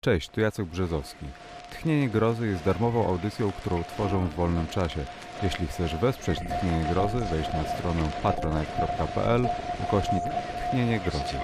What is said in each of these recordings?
Cześć, tu Jacek Brzezowski. Tchnienie Grozy jest darmową audycją, którą tworzę w wolnym czasie. Jeśli chcesz wesprzeć Tchnienie Grozy, wejdź na stronę patronite.pl ukośnik Tchnienie Grozy.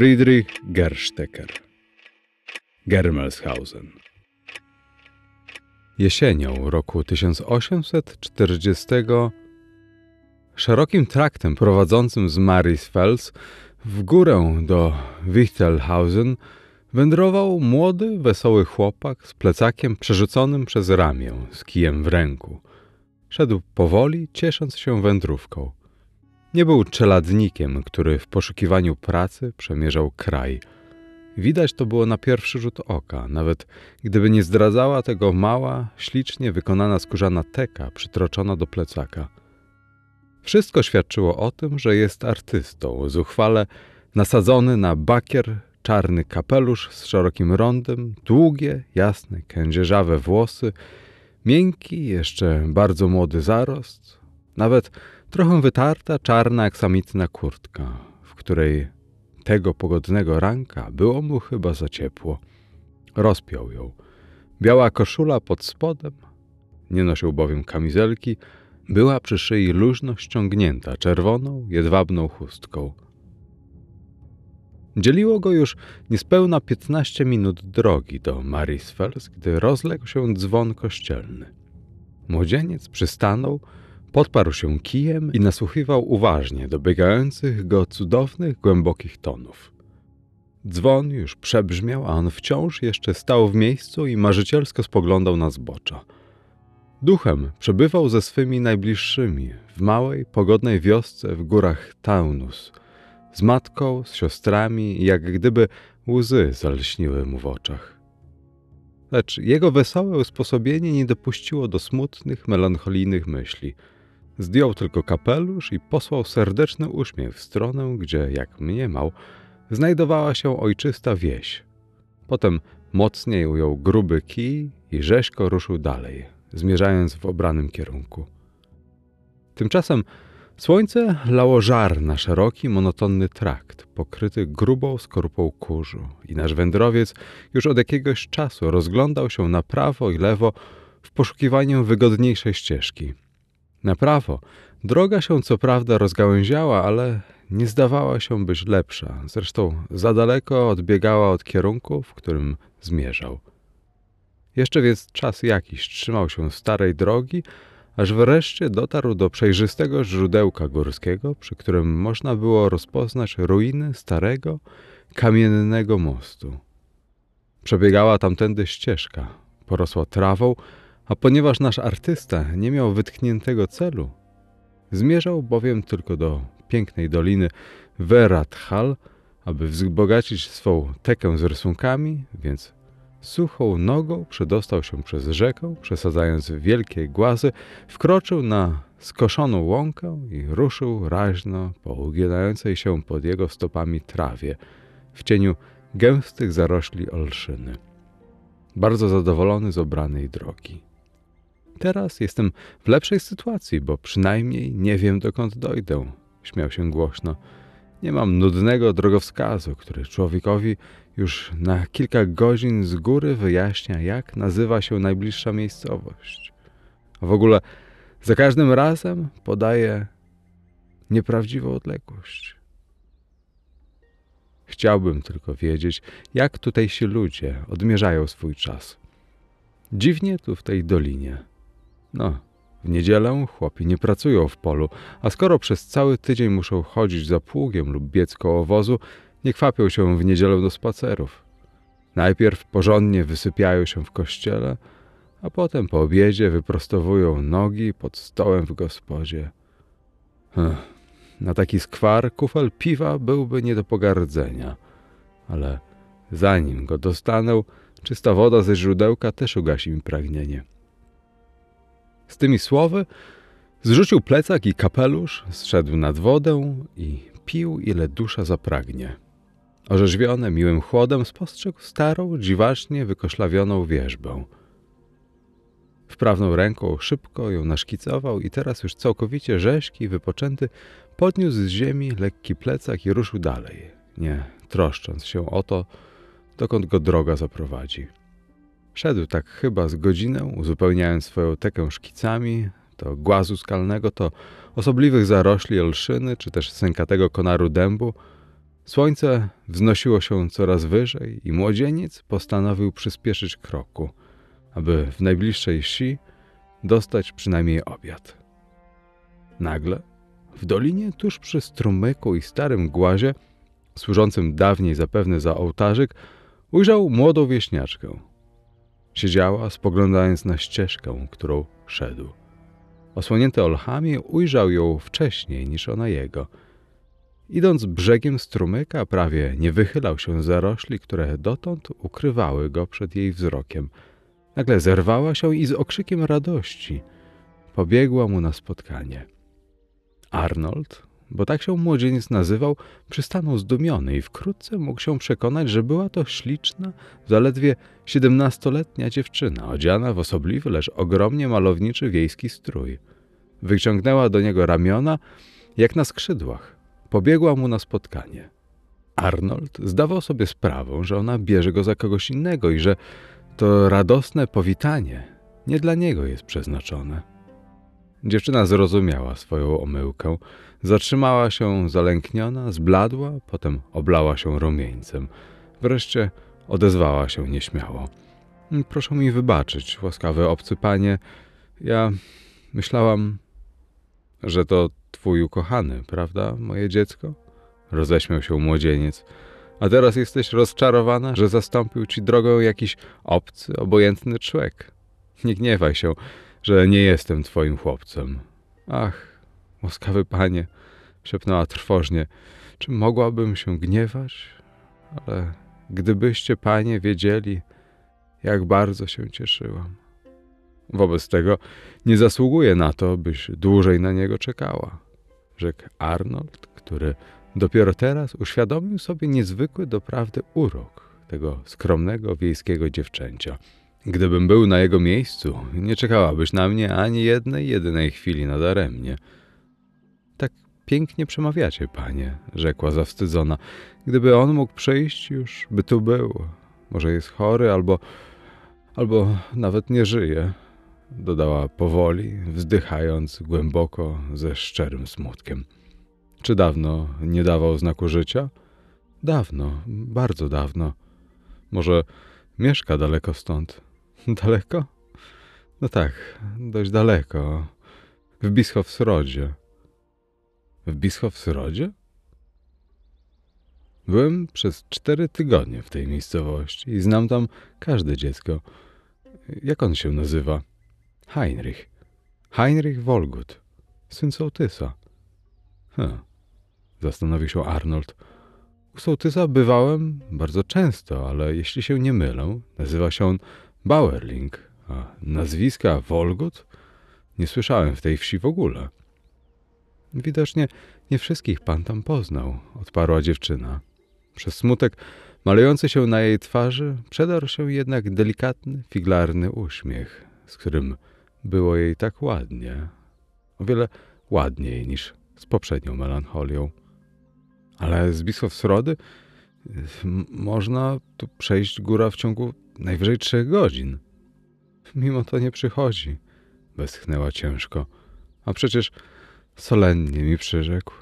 Friedrich Gerstecker Germelshausen Jesienią roku 1840 szerokim traktem prowadzącym z Marisfels w górę do Wichtelhausen wędrował młody, wesoły chłopak z plecakiem przerzuconym przez ramię, z kijem w ręku. Szedł powoli, ciesząc się wędrówką. Nie był czeladnikiem, który w poszukiwaniu pracy przemierzał kraj. Widać to było na pierwszy rzut oka, nawet gdyby nie zdradzała tego mała, ślicznie wykonana skórzana teka przytroczona do plecaka. Wszystko świadczyło o tym, że jest artystą, zuchwale nasadzony na bakier czarny kapelusz z szerokim rondem, długie, jasne, kędzierzawe włosy, miękki, jeszcze bardzo młody zarost, nawet trochę wytarta, czarna, aksamitna kurtka, w której tego pogodnego ranka było mu chyba za ciepło. Rozpiął ją. Biała koszula pod spodem, nie nosił bowiem kamizelki, była przy szyi luźno ściągnięta czerwoną, jedwabną chustką. Dzieliło go już niespełna piętnaście minut drogi do Marisfels, gdy rozległ się dzwon kościelny. Młodzieniec przystanął, Podparł się kijem i nasłuchiwał uważnie dobiegających go cudownych, głębokich tonów. Dzwon już przebrzmiał, a on wciąż jeszcze stał w miejscu i marzycielsko spoglądał na zbocza. Duchem przebywał ze swymi najbliższymi w małej, pogodnej wiosce w górach Taunus, z matką, z siostrami jak gdyby łzy zalśniły mu w oczach. Lecz jego wesołe usposobienie nie dopuściło do smutnych, melancholijnych myśli – Zdjął tylko kapelusz i posłał serdeczny uśmiech w stronę, gdzie, jak mniemał, znajdowała się ojczysta wieś. Potem mocniej ujął gruby kij i rzeźko ruszył dalej, zmierzając w obranym kierunku. Tymczasem słońce lało żar na szeroki, monotonny trakt, pokryty grubą skorupą kurzu i nasz wędrowiec już od jakiegoś czasu rozglądał się na prawo i lewo w poszukiwaniu wygodniejszej ścieżki – na prawo droga się co prawda rozgałęziała, ale nie zdawała się być lepsza. Zresztą za daleko odbiegała od kierunku, w którym zmierzał. Jeszcze więc czas jakiś trzymał się starej drogi, aż wreszcie dotarł do przejrzystego źródełka górskiego, przy którym można było rozpoznać ruiny starego, kamiennego mostu. Przebiegała tamtędy ścieżka, porosła trawą, a ponieważ nasz artysta nie miał wytkniętego celu, zmierzał bowiem tylko do pięknej doliny Verathal, aby wzbogacić swą tekę z rysunkami, więc suchą nogą przedostał się przez rzekę, przesadzając wielkie głazy, wkroczył na skoszoną łąkę i ruszył raźno po uginającej się pod jego stopami trawie, w cieniu gęstych zarośli olszyny. Bardzo zadowolony z obranej drogi. Teraz jestem w lepszej sytuacji, bo przynajmniej nie wiem, dokąd dojdę. Śmiał się głośno. Nie mam nudnego drogowskazu, który człowiekowi już na kilka godzin z góry wyjaśnia, jak nazywa się najbliższa miejscowość. A w ogóle za każdym razem podaje nieprawdziwą odległość. Chciałbym tylko wiedzieć, jak tutejsi ludzie odmierzają swój czas. Dziwnie tu w tej dolinie. No, w niedzielę chłopi nie pracują w polu, a skoro przez cały tydzień muszą chodzić za pługiem lub biec koło wozu, nie kwapią się w niedzielę do spacerów. Najpierw porządnie wysypiają się w kościele, a potem po obiedzie wyprostowują nogi pod stołem w gospodzie. Ech, na taki skwar kufel piwa byłby nie do pogardzenia, ale zanim go dostanę, czysta woda ze źródełka też ugasi mi pragnienie. Z tymi słowy zrzucił plecak i kapelusz, zszedł nad wodę i pił, ile dusza zapragnie. Orzeźwione miłym chłodem spostrzegł starą, dziwacznie wykoszlawioną wierzbę. Wprawną ręką szybko ją naszkicował i teraz już całkowicie rzeźki wypoczęty podniósł z ziemi lekki plecak i ruszył dalej, nie troszcząc się o to, dokąd go droga zaprowadzi. Szedł tak chyba z godzinę, uzupełniając swoją tekę szkicami, to głazu skalnego, to osobliwych zarośli olszyny, czy też sękatego konaru dębu. Słońce wznosiło się coraz wyżej i młodzieniec postanowił przyspieszyć kroku, aby w najbliższej wsi dostać przynajmniej obiad. Nagle w dolinie tuż przy strumyku i starym głazie, służącym dawniej zapewne za ołtarzyk, ujrzał młodą wieśniaczkę. Siedziała, spoglądając na ścieżkę, którą szedł. Osłonięty olchami, ujrzał ją wcześniej niż ona jego. Idąc brzegiem strumyka, prawie nie wychylał się z zarośli, które dotąd ukrywały go przed jej wzrokiem. Nagle zerwała się i z okrzykiem radości pobiegła mu na spotkanie. Arnold, bo tak się młodzieniec nazywał, przystanął zdumiony i wkrótce mógł się przekonać, że była to śliczna, zaledwie siedemnastoletnia dziewczyna, odziana w osobliwy, lecz ogromnie malowniczy wiejski strój. Wyciągnęła do niego ramiona, jak na skrzydłach. Pobiegła mu na spotkanie. Arnold zdawał sobie sprawę, że ona bierze go za kogoś innego i że to radosne powitanie nie dla niego jest przeznaczone. Dziewczyna zrozumiała swoją omyłkę, zatrzymała się zalękniona, zbladła, potem oblała się rumieńcem. Wreszcie odezwała się nieśmiało. Proszę mi wybaczyć, łaskawy obcy panie. Ja myślałam, że to twój ukochany, prawda, moje dziecko? Roześmiał się młodzieniec. A teraz jesteś rozczarowana, że zastąpił ci drogę jakiś obcy, obojętny człowiek. Nie gniewaj się że nie jestem twoim chłopcem. Ach, łaskawy panie, szepnęła trwożnie, czy mogłabym się gniewać? Ale gdybyście, panie, wiedzieli, jak bardzo się cieszyłam. Wobec tego nie zasługuję na to, byś dłużej na niego czekała, rzekł Arnold, który dopiero teraz uświadomił sobie niezwykły doprawdy urok tego skromnego wiejskiego dziewczęcia. Gdybym był na jego miejscu, nie czekałabyś na mnie ani jednej jedynej chwili nadaremnie. Pięknie przemawiacie, panie, rzekła zawstydzona. Gdyby on mógł przyjść, już by tu był. Może jest chory, albo, albo nawet nie żyje, dodała powoli, wzdychając głęboko ze szczerym smutkiem. Czy dawno nie dawał znaku życia? Dawno, bardzo dawno. Może mieszka daleko stąd. Daleko? No tak, dość daleko. W Bischofsrodzie. W Bischofsrodzie? Byłem przez cztery tygodnie w tej miejscowości i znam tam każde dziecko. Jak on się nazywa? Heinrich. Heinrich Wolgut. Syn sołtysa. Hm. Zastanowił się Arnold. U sołtysa bywałem bardzo często, ale jeśli się nie mylę, nazywa się on Bauerling, a nazwiska Wolgut nie słyszałem w tej wsi w ogóle. Widocznie nie wszystkich pan tam poznał, odparła dziewczyna. Przez smutek malejący się na jej twarzy przedarł się jednak delikatny, figlarny uśmiech, z którym było jej tak ładnie, o wiele ładniej niż z poprzednią melancholią. Ale z Bisławsrody można tu przejść góra w ciągu najwyżej trzech godzin. Mimo to nie przychodzi, westchnęła ciężko. A przecież solennie mi przyrzekł.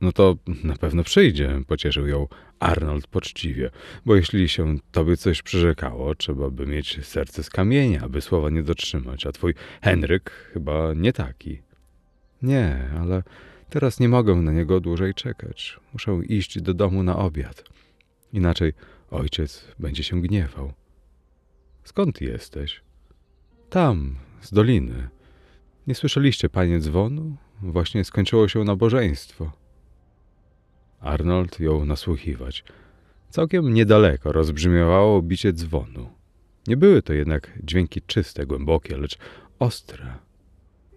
No to na pewno przyjdzie, pocieszył ją Arnold poczciwie, bo jeśli się tobie coś przyrzekało, trzeba by mieć serce z kamienia, aby słowa nie dotrzymać, a twój Henryk chyba nie taki. Nie, ale teraz nie mogę na niego dłużej czekać. Muszę iść do domu na obiad. Inaczej ojciec będzie się gniewał. Skąd jesteś? Tam, z doliny. Nie słyszeliście, panie dzwonu? Właśnie skończyło się nabożeństwo. Arnold jął nasłuchiwać. Całkiem niedaleko rozbrzmiewało bicie dzwonu. Nie były to jednak dźwięki czyste, głębokie, lecz ostre,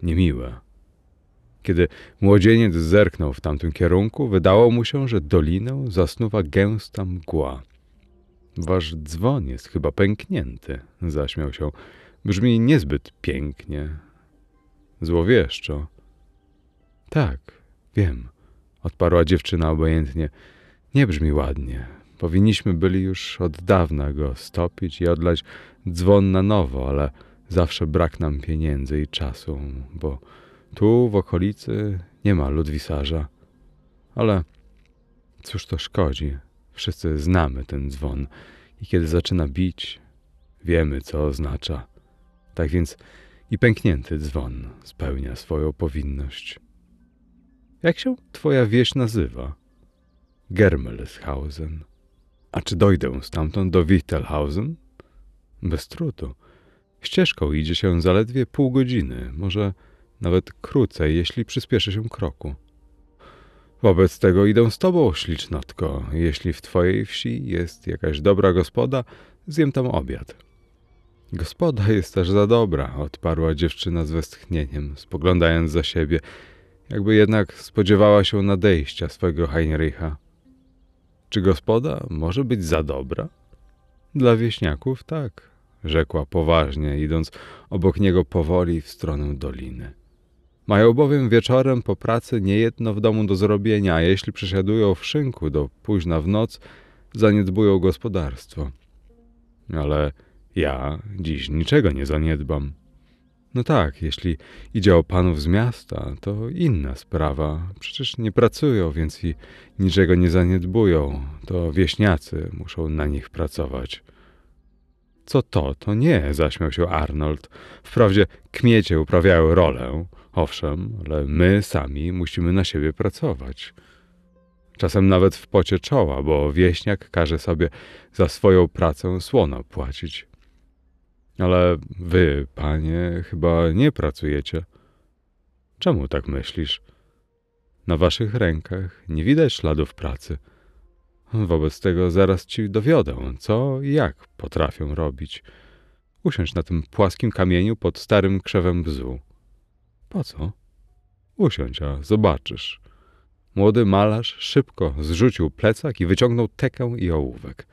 niemiłe. Kiedy młodzieniec zerknął w tamtym kierunku, wydało mu się, że dolinę zasnuwa gęsta mgła. Wasz dzwon jest chyba pęknięty, zaśmiał się. Brzmi niezbyt pięknie. Złowieszczo. Tak, wiem, odparła dziewczyna obojętnie. Nie brzmi ładnie. Powinniśmy byli już od dawna go stopić i odlać dzwon na nowo, ale zawsze brak nam pieniędzy i czasu, bo tu w okolicy nie ma ludwisarza. Ale cóż to szkodzi? Wszyscy znamy ten dzwon i kiedy zaczyna bić, wiemy, co oznacza. Tak więc i pęknięty dzwon spełnia swoją powinność. Jak się twoja wieś nazywa? Germelshausen. A czy dojdę stamtąd do Wichtelhausen? Bez trudu. Ścieżką idzie się zaledwie pół godziny, może nawet krócej, jeśli przyspieszy się kroku. Wobec tego idę z tobą, ślicznotko. Jeśli w twojej wsi jest jakaś dobra gospoda, zjem tam obiad. Gospoda jest też za dobra, odparła dziewczyna z westchnieniem, spoglądając za siebie, jakby jednak spodziewała się nadejścia swego Heinricha. Czy gospoda może być za dobra? Dla wieśniaków tak, rzekła poważnie, idąc obok niego powoli w stronę doliny. Mają bowiem wieczorem po pracy niejedno w domu do zrobienia, a jeśli przesiadują w szynku do późna w noc, zaniedbują gospodarstwo. Ale ja dziś niczego nie zaniedbam. No tak, jeśli idzie o panów z miasta, to inna sprawa. Przecież nie pracują, więc i niczego nie zaniedbują. To wieśniacy muszą na nich pracować. Co to, to nie, zaśmiał się Arnold. Wprawdzie kmiecie uprawiają rolę, owszem, ale my sami musimy na siebie pracować. Czasem nawet w pocie czoła, bo wieśniak każe sobie za swoją pracę słono płacić. Ale wy, panie, chyba nie pracujecie. Czemu tak myślisz? Na waszych rękach nie widać śladów pracy. Wobec tego zaraz ci dowiodę, co i jak potrafią robić. Usiądź na tym płaskim kamieniu pod starym krzewem bzu. Po co? Usiądź, a zobaczysz. Młody malarz szybko zrzucił plecak i wyciągnął tekę i ołówek.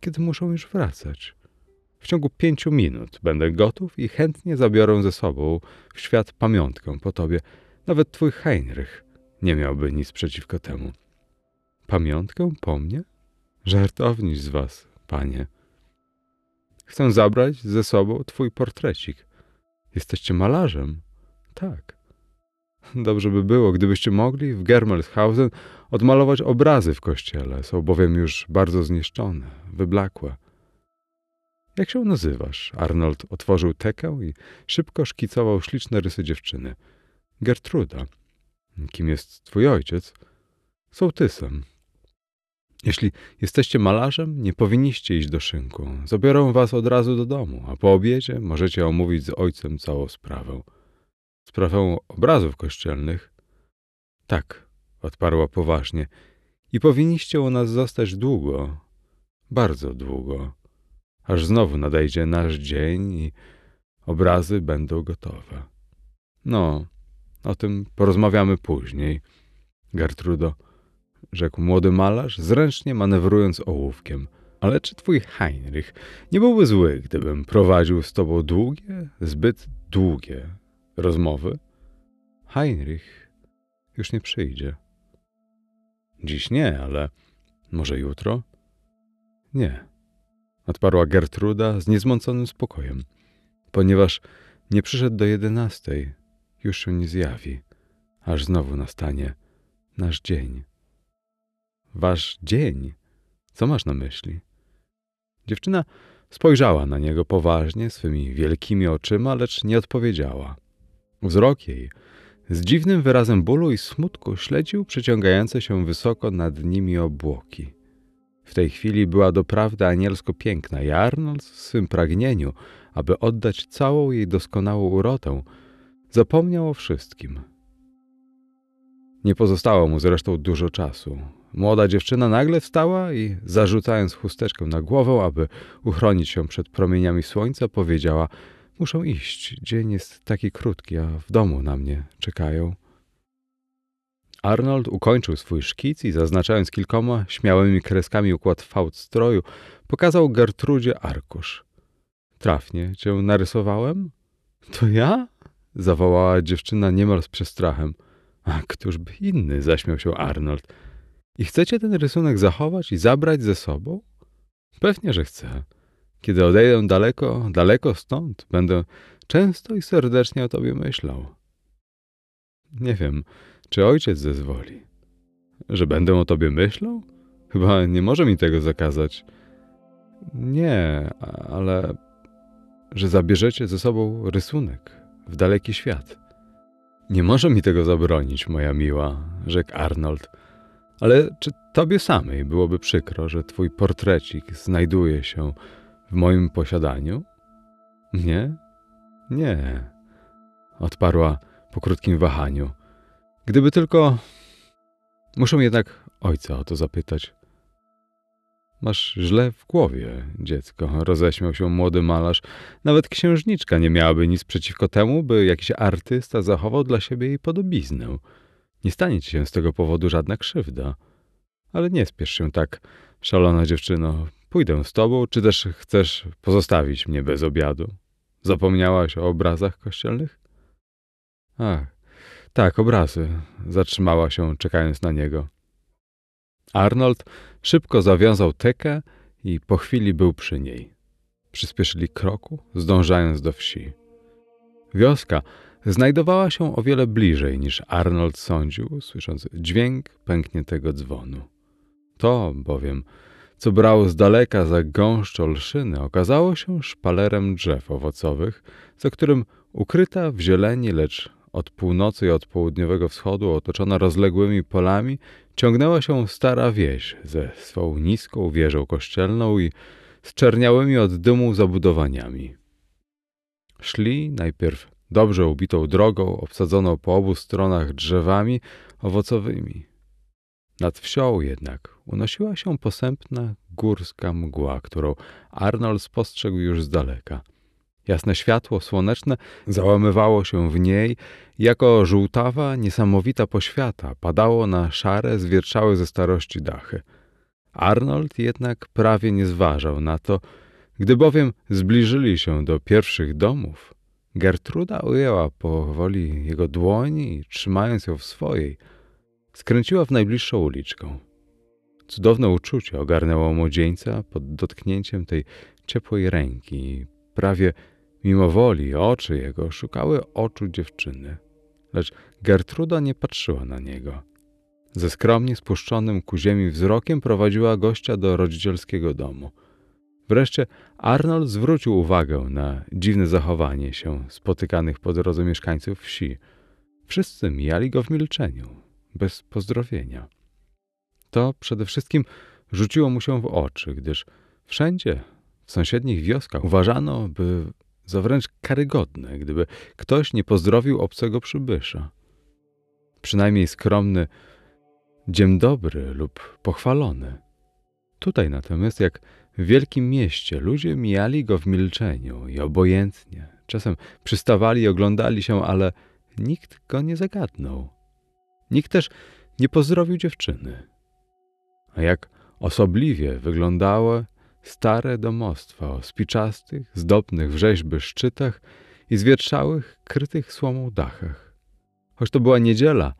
Kiedy muszą już wracać? W ciągu pięciu minut będę gotów i chętnie zabiorę ze sobą w świat pamiątkę po tobie. Nawet twój Heinrich nie miałby nic przeciwko temu. Pamiątkę po mnie? Żartowniś z was, panie. Chcę zabrać ze sobą twój portrecik. Jesteście malarzem? Tak. Dobrze by było, gdybyście mogli w Germelshausen odmalować obrazy w kościele. Są bowiem już bardzo zniszczone, wyblakłe. Jak się nazywasz? Arnold otworzył tekę i szybko szkicował śliczne rysy dziewczyny. Gertruda. Kim jest twój ojciec? Sołtysem. Jeśli jesteście malarzem, nie powinniście iść do szynku. Zabiorą was od razu do domu, a po obiedzie możecie omówić z ojcem całą sprawę. Sprawę obrazów kościelnych? Tak, odparła poważnie. I powinniście u nas zostać długo, bardzo długo, aż znowu nadejdzie nasz dzień i obrazy będą gotowe. No, o tym porozmawiamy później, Gertrudo, rzekł młody malarz, zręcznie manewrując ołówkiem. Ale czy twój Heinrich nie byłby zły, gdybym prowadził z tobą długie, zbyt długie rozmowy? Heinrich już nie przyjdzie. Dziś nie, ale może jutro? Nie, odparła Gertruda z niezmąconym spokojem, ponieważ nie przyszedł do jedenastej, już się nie zjawi, aż znowu nastanie nasz dzień. Wasz dzień? Co masz na myśli? Dziewczyna spojrzała na niego poważnie, swymi wielkimi oczyma, lecz nie odpowiedziała. Wzrok jej z dziwnym wyrazem bólu i smutku śledził przeciągające się wysoko nad nimi obłoki. W tej chwili była doprawdy anielsko piękna i Arnold w swym pragnieniu, aby oddać całą jej doskonałą urotę, zapomniał o wszystkim. Nie pozostało mu zresztą dużo czasu. Młoda dziewczyna nagle wstała i, zarzucając chusteczkę na głowę, aby uchronić się przed promieniami słońca, powiedziała: Muszę iść. Dzień jest taki krótki, a w domu na mnie czekają. Arnold ukończył swój szkic i zaznaczając kilkoma śmiałymi kreskami układ fałd stroju, pokazał Gertrudzie arkusz. Trafnie cię narysowałem? To ja? zawołała dziewczyna niemal z przestrachem. A któż by inny, zaśmiał się Arnold. I chcecie ten rysunek zachować i zabrać ze sobą? Pewnie, że chcę. Kiedy odejdę daleko, daleko stąd, będę często i serdecznie o tobie myślał. Nie wiem, czy ojciec zezwoli. Że będę o tobie myślał? Chyba nie może mi tego zakazać. Nie, ale że zabierzecie ze sobą rysunek w daleki świat. Nie może mi tego zabronić, moja miła, rzekł Arnold. Ale czy tobie samej byłoby przykro, że twój portrecik znajduje się w moim posiadaniu? Nie? Nie, odparła po krótkim wahaniu. Gdyby tylko. Muszę jednak ojca o to zapytać. Masz źle w głowie, dziecko, roześmiał się młody malarz. Nawet księżniczka nie miałaby nic przeciwko temu, by jakiś artysta zachował dla siebie jej podobiznę. Nie stanie ci się z tego powodu żadna krzywda. Ale nie spiesz się tak, szalona dziewczyno. Pójdę z tobą, czy też chcesz pozostawić mnie bez obiadu? Zapomniałaś o obrazach kościelnych? Ach, tak, obrazy. Zatrzymała się, czekając na niego. Arnold szybko zawiązał tekę i po chwili był przy niej. Przyspieszyli kroku, zdążając do wsi. Wioska znajdowała się o wiele bliżej niż Arnold sądził, słysząc dźwięk pękniętego dzwonu. To bowiem, co brało z daleka za gąszcz olszyny, okazało się szpalerem drzew owocowych, za którym ukryta w zieleni, lecz od północy i od południowego wschodu, otoczona rozległymi polami, ciągnęła się stara wieś ze swą niską wieżą kościelną i z czerniałymi od dymu zabudowaniami. Szli najpierw dobrze ubitą drogą, obsadzoną po obu stronach drzewami owocowymi. Nad wsią jednak unosiła się posępna górska mgła, którą Arnold spostrzegł już z daleka. Jasne światło słoneczne załamywało się w niej, jako żółtawa, niesamowita poświata padało na szare, zwierczałe ze starości dachy. Arnold jednak prawie nie zważał na to, gdy bowiem zbliżyli się do pierwszych domów. Gertruda ujęła powoli jego dłoni i trzymając ją w swojej, skręciła w najbliższą uliczkę. Cudowne uczucie ogarnęło młodzieńca pod dotknięciem tej ciepłej ręki. Prawie mimo woli oczy jego szukały oczu dziewczyny. Lecz Gertruda nie patrzyła na niego. Ze skromnie spuszczonym ku ziemi wzrokiem prowadziła gościa do rodzicielskiego domu. Wreszcie Arnold zwrócił uwagę na dziwne zachowanie się spotykanych po drodze mieszkańców wsi. Wszyscy mijali go w milczeniu, bez pozdrowienia. To przede wszystkim rzuciło mu się w oczy, gdyż wszędzie w sąsiednich wioskach uważano, by za wręcz karygodne, gdyby ktoś nie pozdrowił obcego przybysza. Przynajmniej skromny dzień dobry lub pochwalony. Tutaj natomiast, jak w wielkim mieście, ludzie mijali go w milczeniu i obojętnie. Czasem przystawali i oglądali się, ale nikt go nie zagadnął. Nikt też nie pozdrowił dziewczyny. A jak osobliwie wyglądały stare domostwa o spiczastych, zdobnych w rzeźby szczytach i zwietrzałych, krytych słomą dachach. Choć to była niedziela,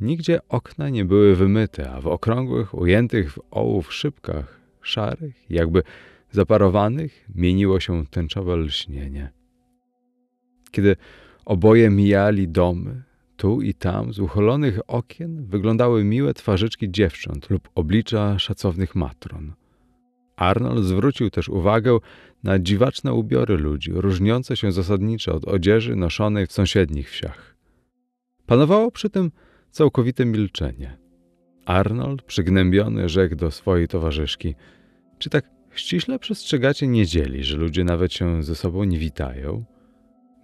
nigdzie okna nie były wymyte, a w okrągłych, ujętych w ołów szybkach, szarych, jakby zaparowanych, mieniło się tęczowe lśnienie. Kiedy oboje mijali domy, Tu i tam z uchylonych okien wyglądały miłe twarzyczki dziewcząt lub oblicza szacownych matron. Arnold zwrócił też uwagę na dziwaczne ubiory ludzi, różniące się zasadniczo od odzieży noszonej w sąsiednich wsiach. Panowało przy tym całkowite milczenie. Arnold, przygnębiony, rzekł do swojej towarzyszki: Czy tak ściśle przestrzegacie niedzieli, że ludzie nawet się ze sobą nie witają?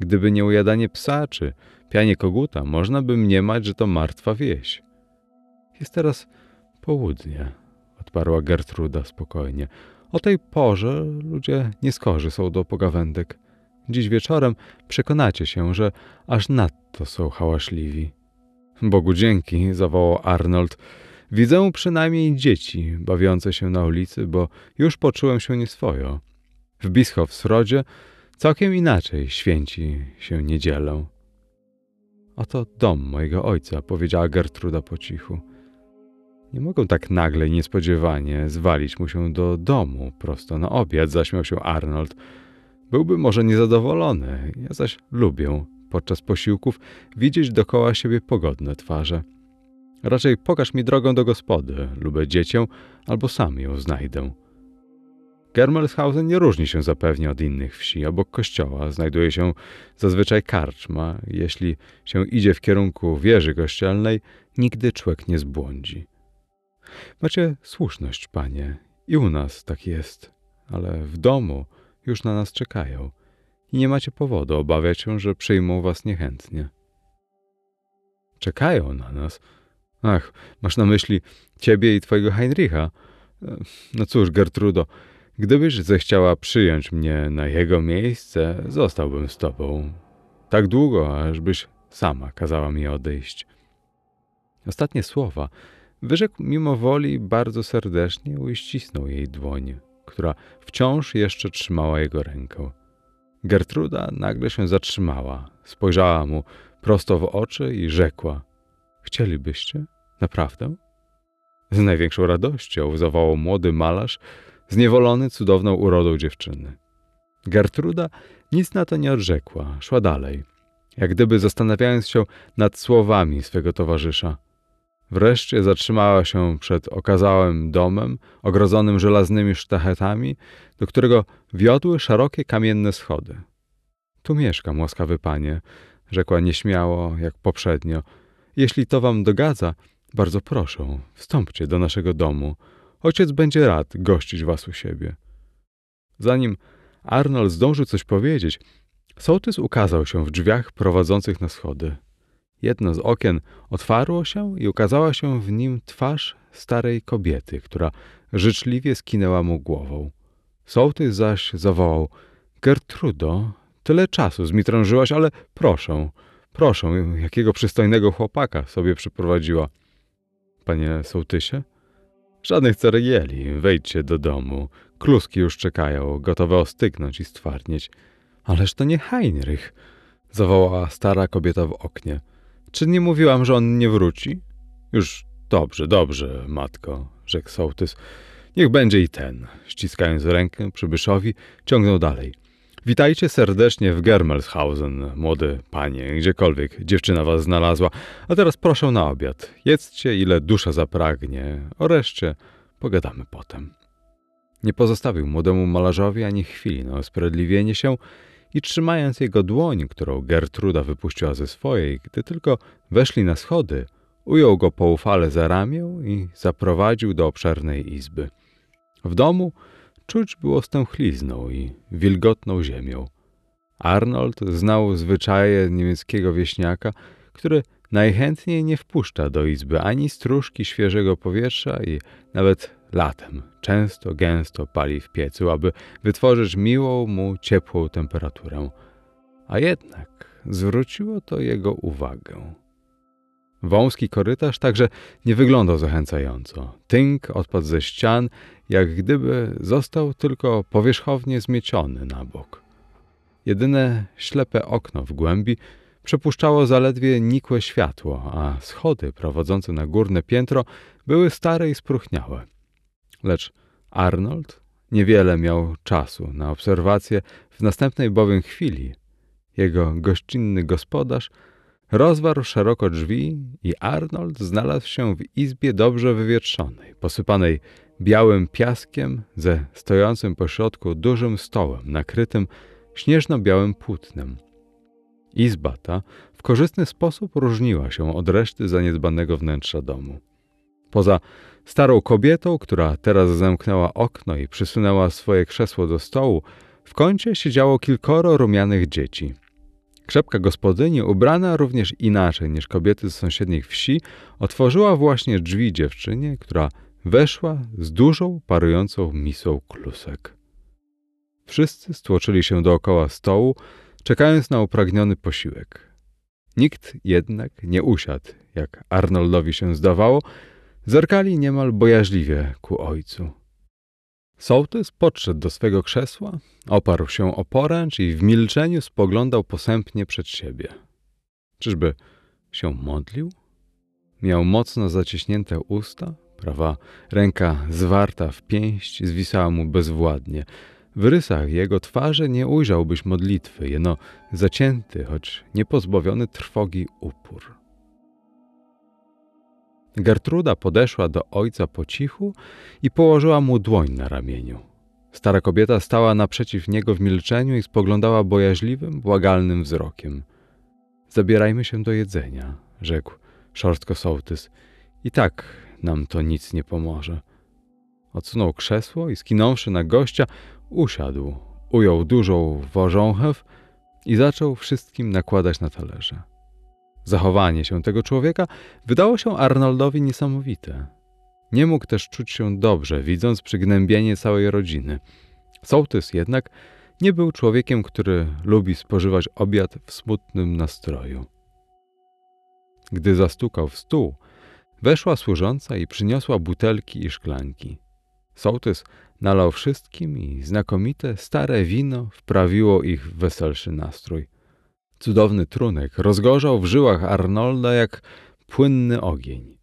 Gdyby nie ujadanie psa czy pianie koguta, można by mniemać, że to martwa wieś. Jest teraz południe, odparła Gertruda spokojnie. O tej porze ludzie nieskorzy są do pogawędek. Dziś wieczorem przekonacie się, że aż nadto są hałaśliwi. Bogu dzięki, zawołał Arnold. Widzę przynajmniej dzieci bawiące się na ulicy, bo już poczułem się nieswojo. W Bischofsrodzie całkiem inaczej święci się niedzielę. Oto dom mojego ojca, powiedziała Gertruda po cichu. Nie mogą tak nagle i niespodziewanie zwalić mu się do domu prosto na obiad, zaśmiał się Arnold. Byłby może niezadowolony, ja zaś lubię podczas posiłków widzieć dokoła siebie pogodne twarze. Raczej pokaż mi drogę do gospody, lubę dziecię, albo sam ją znajdę. Germelshausen nie różni się zapewnie od innych wsi. Obok kościoła znajduje się zazwyczaj karczma. Jeśli się idzie w kierunku wieży kościelnej, nigdy człowiek nie zbłądzi. Macie słuszność, panie, i u nas tak jest, ale w domu już na nas czekają i nie macie powodu obawiać się, że przyjmą was niechętnie. Czekają na nas? Ach, masz na myśli ciebie i twojego Heinricha? No cóż, Gertrudo, gdybyś zechciała przyjąć mnie na jego miejsce, zostałbym z tobą. Tak długo, ażbyś sama kazała mi odejść. Ostatnie słowa wyrzekł mimo woli bardzo serdecznie uścisnął jej dłoń, która wciąż jeszcze trzymała jego rękę. Gertruda nagle się zatrzymała, spojrzała mu prosto w oczy i rzekła: Chcielibyście? Naprawdę? Z największą radością zawołał młody malarz, zniewolony cudowną urodą dziewczyny. Gertruda nic na to nie odrzekła, szła dalej, jak gdyby zastanawiając się nad słowami swego towarzysza. Wreszcie zatrzymała się przed okazałym domem, ogrodzonym żelaznymi sztachetami, do którego wiodły szerokie kamienne schody. Tu mieszkam, łaskawy panie, rzekła nieśmiało, jak poprzednio. Jeśli to wam dogadza, bardzo proszę, wstąpcie do naszego domu. Ojciec będzie rad gościć was u siebie. Zanim Arnold zdążył coś powiedzieć, sołtys ukazał się w drzwiach prowadzących na schody. Jedno z okien otwarło się i ukazała się w nim twarz starej kobiety, która życzliwie skinęła mu głową. Sołtys zaś zawołał: Gertrudo, tyle czasu zmitrążyłaś, ale proszę, proszę, jakiego przystojnego chłopaka sobie przyprowadziła. Panie sołtysie? Żadnych ceregieli, wejdźcie do domu. Kluski już czekają, gotowe ostygnąć i stwardnieć. Ależ to nie Heinrich, zawołała stara kobieta w oknie. Czy nie mówiłam, że on nie wróci? Już dobrze, dobrze, matko, rzekł sołtys. Niech będzie i ten. Ściskając rękę przybyszowi, ciągnął dalej. Witajcie serdecznie w Germelshausen, młody panie, gdziekolwiek dziewczyna was znalazła. A teraz proszę na obiad. Jedzcie, ile dusza zapragnie. O reszcie pogadamy potem. Nie pozostawił młodemu malarzowi ani chwili na usprawiedliwienie się i trzymając jego dłoń, którą Gertruda wypuściła ze swojej, gdy tylko weszli na schody, ujął go poufale za ramię i zaprowadził do obszernej izby. W domu czuć było stęchlizną i wilgotną ziemią. Arnold znał zwyczaje niemieckiego wieśniaka, który najchętniej nie wpuszcza do izby ani stróżki świeżego powietrza i nawet latem często gęsto pali w piecu, aby wytworzyć miłą mu ciepłą temperaturę. A jednak zwróciło to jego uwagę. Wąski korytarz także nie wyglądał zachęcająco. Tynk odpadł ze ścian, jak gdyby został tylko powierzchownie zmieciony na bok. Jedyne ślepe okno w głębi przepuszczało zaledwie nikłe światło, a schody prowadzące na górne piętro były stare i spróchniałe. Lecz Arnold niewiele miał czasu na obserwację, w następnej bowiem chwili jego gościnny gospodarz rozwarł szeroko drzwi i Arnold znalazł się w izbie dobrze wywietrzonej, posypanej białym piaskiem ze stojącym pośrodku dużym stołem nakrytym śnieżno-białym płótnem. Izba ta w korzystny sposób różniła się od reszty zaniedbanego wnętrza domu. Poza starą kobietą, która teraz zamknęła okno i przysunęła swoje krzesło do stołu, w kącie siedziało kilkoro rumianych dzieci. Krzepka gospodyni, ubrana również inaczej niż kobiety z sąsiednich wsi, otworzyła właśnie drzwi dziewczynie, która weszła z dużą, parującą misą klusek. Wszyscy stłoczyli się dookoła stołu, czekając na upragniony posiłek. Nikt jednak nie usiadł, jak Arnoldowi się zdawało, zerkali niemal bojaźliwie ku ojcu. Sołtys podszedł do swego krzesła, oparł się o poręcz i w milczeniu spoglądał posępnie przed siebie. Czyżby się modlił? Miał mocno zaciśnięte usta, prawa ręka zwarta w pięść zwisała mu bezwładnie. W rysach jego twarzy nie ujrzałbyś modlitwy, jeno zacięty, choć niepozbawiony trwogi upór. Gertruda podeszła do ojca po cichu i położyła mu dłoń na ramieniu. Stara kobieta stała naprzeciw niego w milczeniu i spoglądała bojaźliwym, błagalnym wzrokiem. Zabierajmy się do jedzenia, rzekł szorstko sołtys. I tak nam to nic nie pomoże. Odsunął krzesło i skinąwszy na gościa, usiadł, ujął dużą wożąchew i zaczął wszystkim nakładać na talerze. Zachowanie się tego człowieka wydało się Arnoldowi niesamowite. Nie mógł też czuć się dobrze, widząc przygnębienie całej rodziny. Sołtys jednak nie był człowiekiem, który lubi spożywać obiad w smutnym nastroju. Gdy zastukał w stół, weszła służąca i przyniosła butelki i szklanki. Sołtys nalał wszystkim i znakomite stare wino wprawiło ich w weselszy nastrój. Cudowny trunek rozgorzał w żyłach Arnolda jak płynny ogień.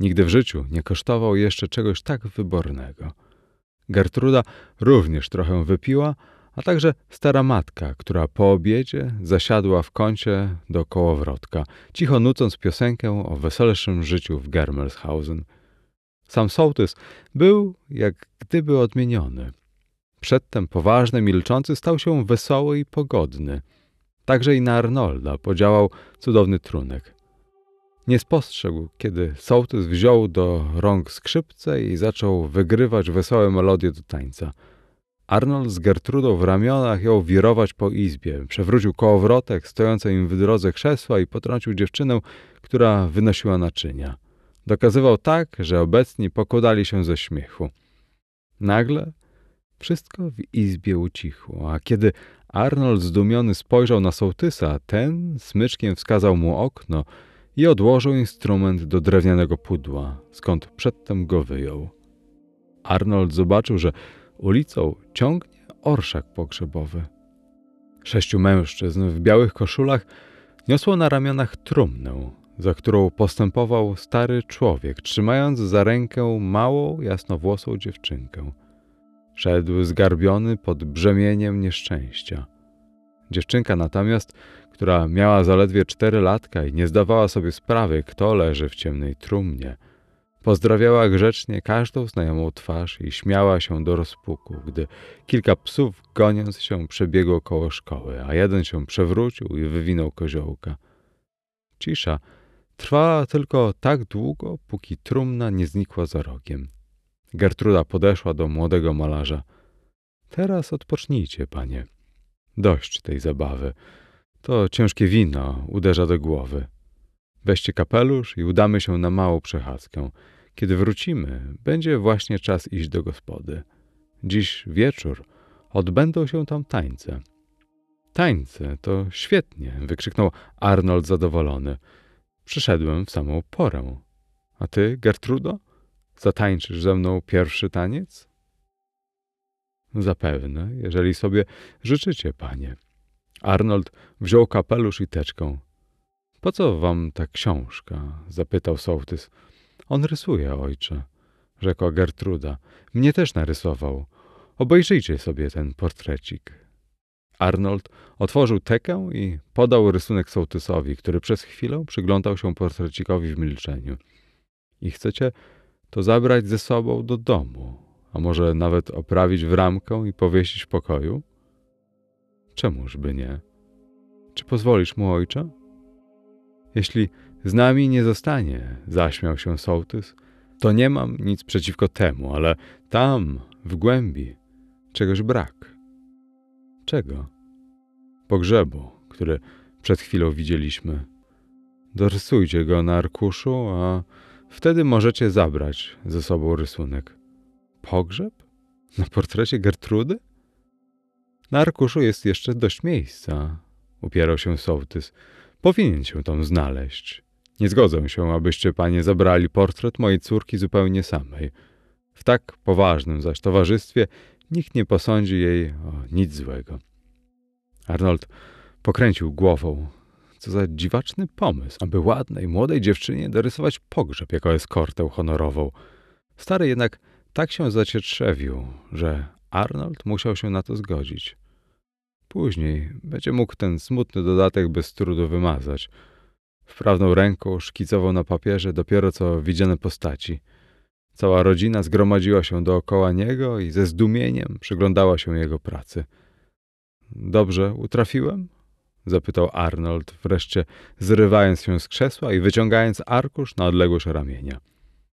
Nigdy w życiu nie kosztował jeszcze czegoś tak wybornego. Gertruda również trochę wypiła, a także stara matka, która po obiedzie zasiadła w kącie do kołowrotka, cicho nucąc piosenkę o weselszym życiu w Germershausen. Sam sołtys był jak gdyby odmieniony. Przedtem poważny, milczący stał się wesoły i pogodny – Także i na Arnolda podziałał cudowny trunek. Nie spostrzegł, kiedy sołtys wziął do rąk skrzypce i zaczął wygrywać wesołe melodie do tańca. Arnold z Gertrudą w ramionach jął wirować po izbie, przewrócił kołowrotek stojące im w drodze krzesła i potrącił dziewczynę, która wynosiła naczynia. Dokazywał tak, że obecni pokładali się ze śmiechu. Nagle wszystko w izbie ucichło, a kiedy Arnold zdumiony spojrzał na sołtysa, ten smyczkiem wskazał mu okno i odłożył instrument do drewnianego pudła, skąd przedtem go wyjął. Arnold zobaczył, że ulicą ciągnie orszak pogrzebowy. Sześciu mężczyzn w białych koszulach niosło na ramionach trumnę, za którą postępował stary człowiek, trzymając za rękę małą, jasnowłosą dziewczynkę. Szedł zgarbiony pod brzemieniem nieszczęścia. Dziewczynka natomiast, która miała zaledwie cztery latka i nie zdawała sobie sprawy, kto leży w ciemnej trumnie, pozdrawiała grzecznie każdą znajomą twarz i śmiała się do rozpuku, gdy kilka psów, goniąc się, przebiegło koło szkoły, a jeden się przewrócił i wywinął koziołka. Cisza trwała tylko tak długo, póki trumna nie znikła za rogiem. Gertruda podeszła do młodego malarza. Teraz odpocznijcie, panie. Dość tej zabawy. To ciężkie wino uderza do głowy. Weźcie kapelusz i udamy się na małą przechadzkę. Kiedy wrócimy, będzie właśnie czas iść do gospody. Dziś wieczór odbędą się tam tańce. Tańce to świetnie, wykrzyknął Arnold zadowolony. Przyszedłem w samą porę. A ty, Gertrudo? Zatańczysz ze mną pierwszy taniec? Zapewne, jeżeli sobie życzycie, panie. Arnold wziął kapelusz i teczkę. Po co wam ta książka? zapytał sołtys. On rysuje, ojcze, rzekła Gertruda. Mnie też narysował. Obejrzyjcie sobie ten portrecik. Arnold otworzył tekę i podał rysunek sołtysowi, który przez chwilę przyglądał się portrecikowi w milczeniu. I chcecie to zabrać ze sobą do domu, a może nawet oprawić w ramkę i powiesić w pokoju? Czemuż by nie? Czy pozwolisz mu, ojcze? Jeśli z nami nie zostanie, zaśmiał się sołtys, to nie mam nic przeciwko temu, ale tam, w głębi, czegoś brak. Czego? Pogrzebu, który przed chwilą widzieliśmy. Dorysujcie go na arkuszu, a wtedy możecie zabrać ze sobą rysunek. Pogrzeb? Na portrecie Gertrudy? Na arkuszu jest jeszcze dość miejsca, upierał się sołtys. Powinien się tam znaleźć. Nie zgodzę się, abyście panie zabrali portret mojej córki zupełnie samej. W tak poważnym zaś towarzystwie nikt nie posądzi jej o nic złego. Arnold pokręcił głową. Co za dziwaczny pomysł, aby ładnej, młodej dziewczynie dorysować pogrzeb jako eskortę honorową. Stary jednak tak się zacietrzewił, że Arnold musiał się na to zgodzić. Później będzie mógł ten smutny dodatek bez trudu wymazać. Wprawną ręką szkicował na papierze dopiero co widziane postaci. Cała rodzina zgromadziła się dookoła niego i ze zdumieniem przyglądała się jego pracy. Dobrze utrafiłem? Zapytał Arnold, wreszcie zrywając się z krzesła i wyciągając arkusz na odległość ramienia.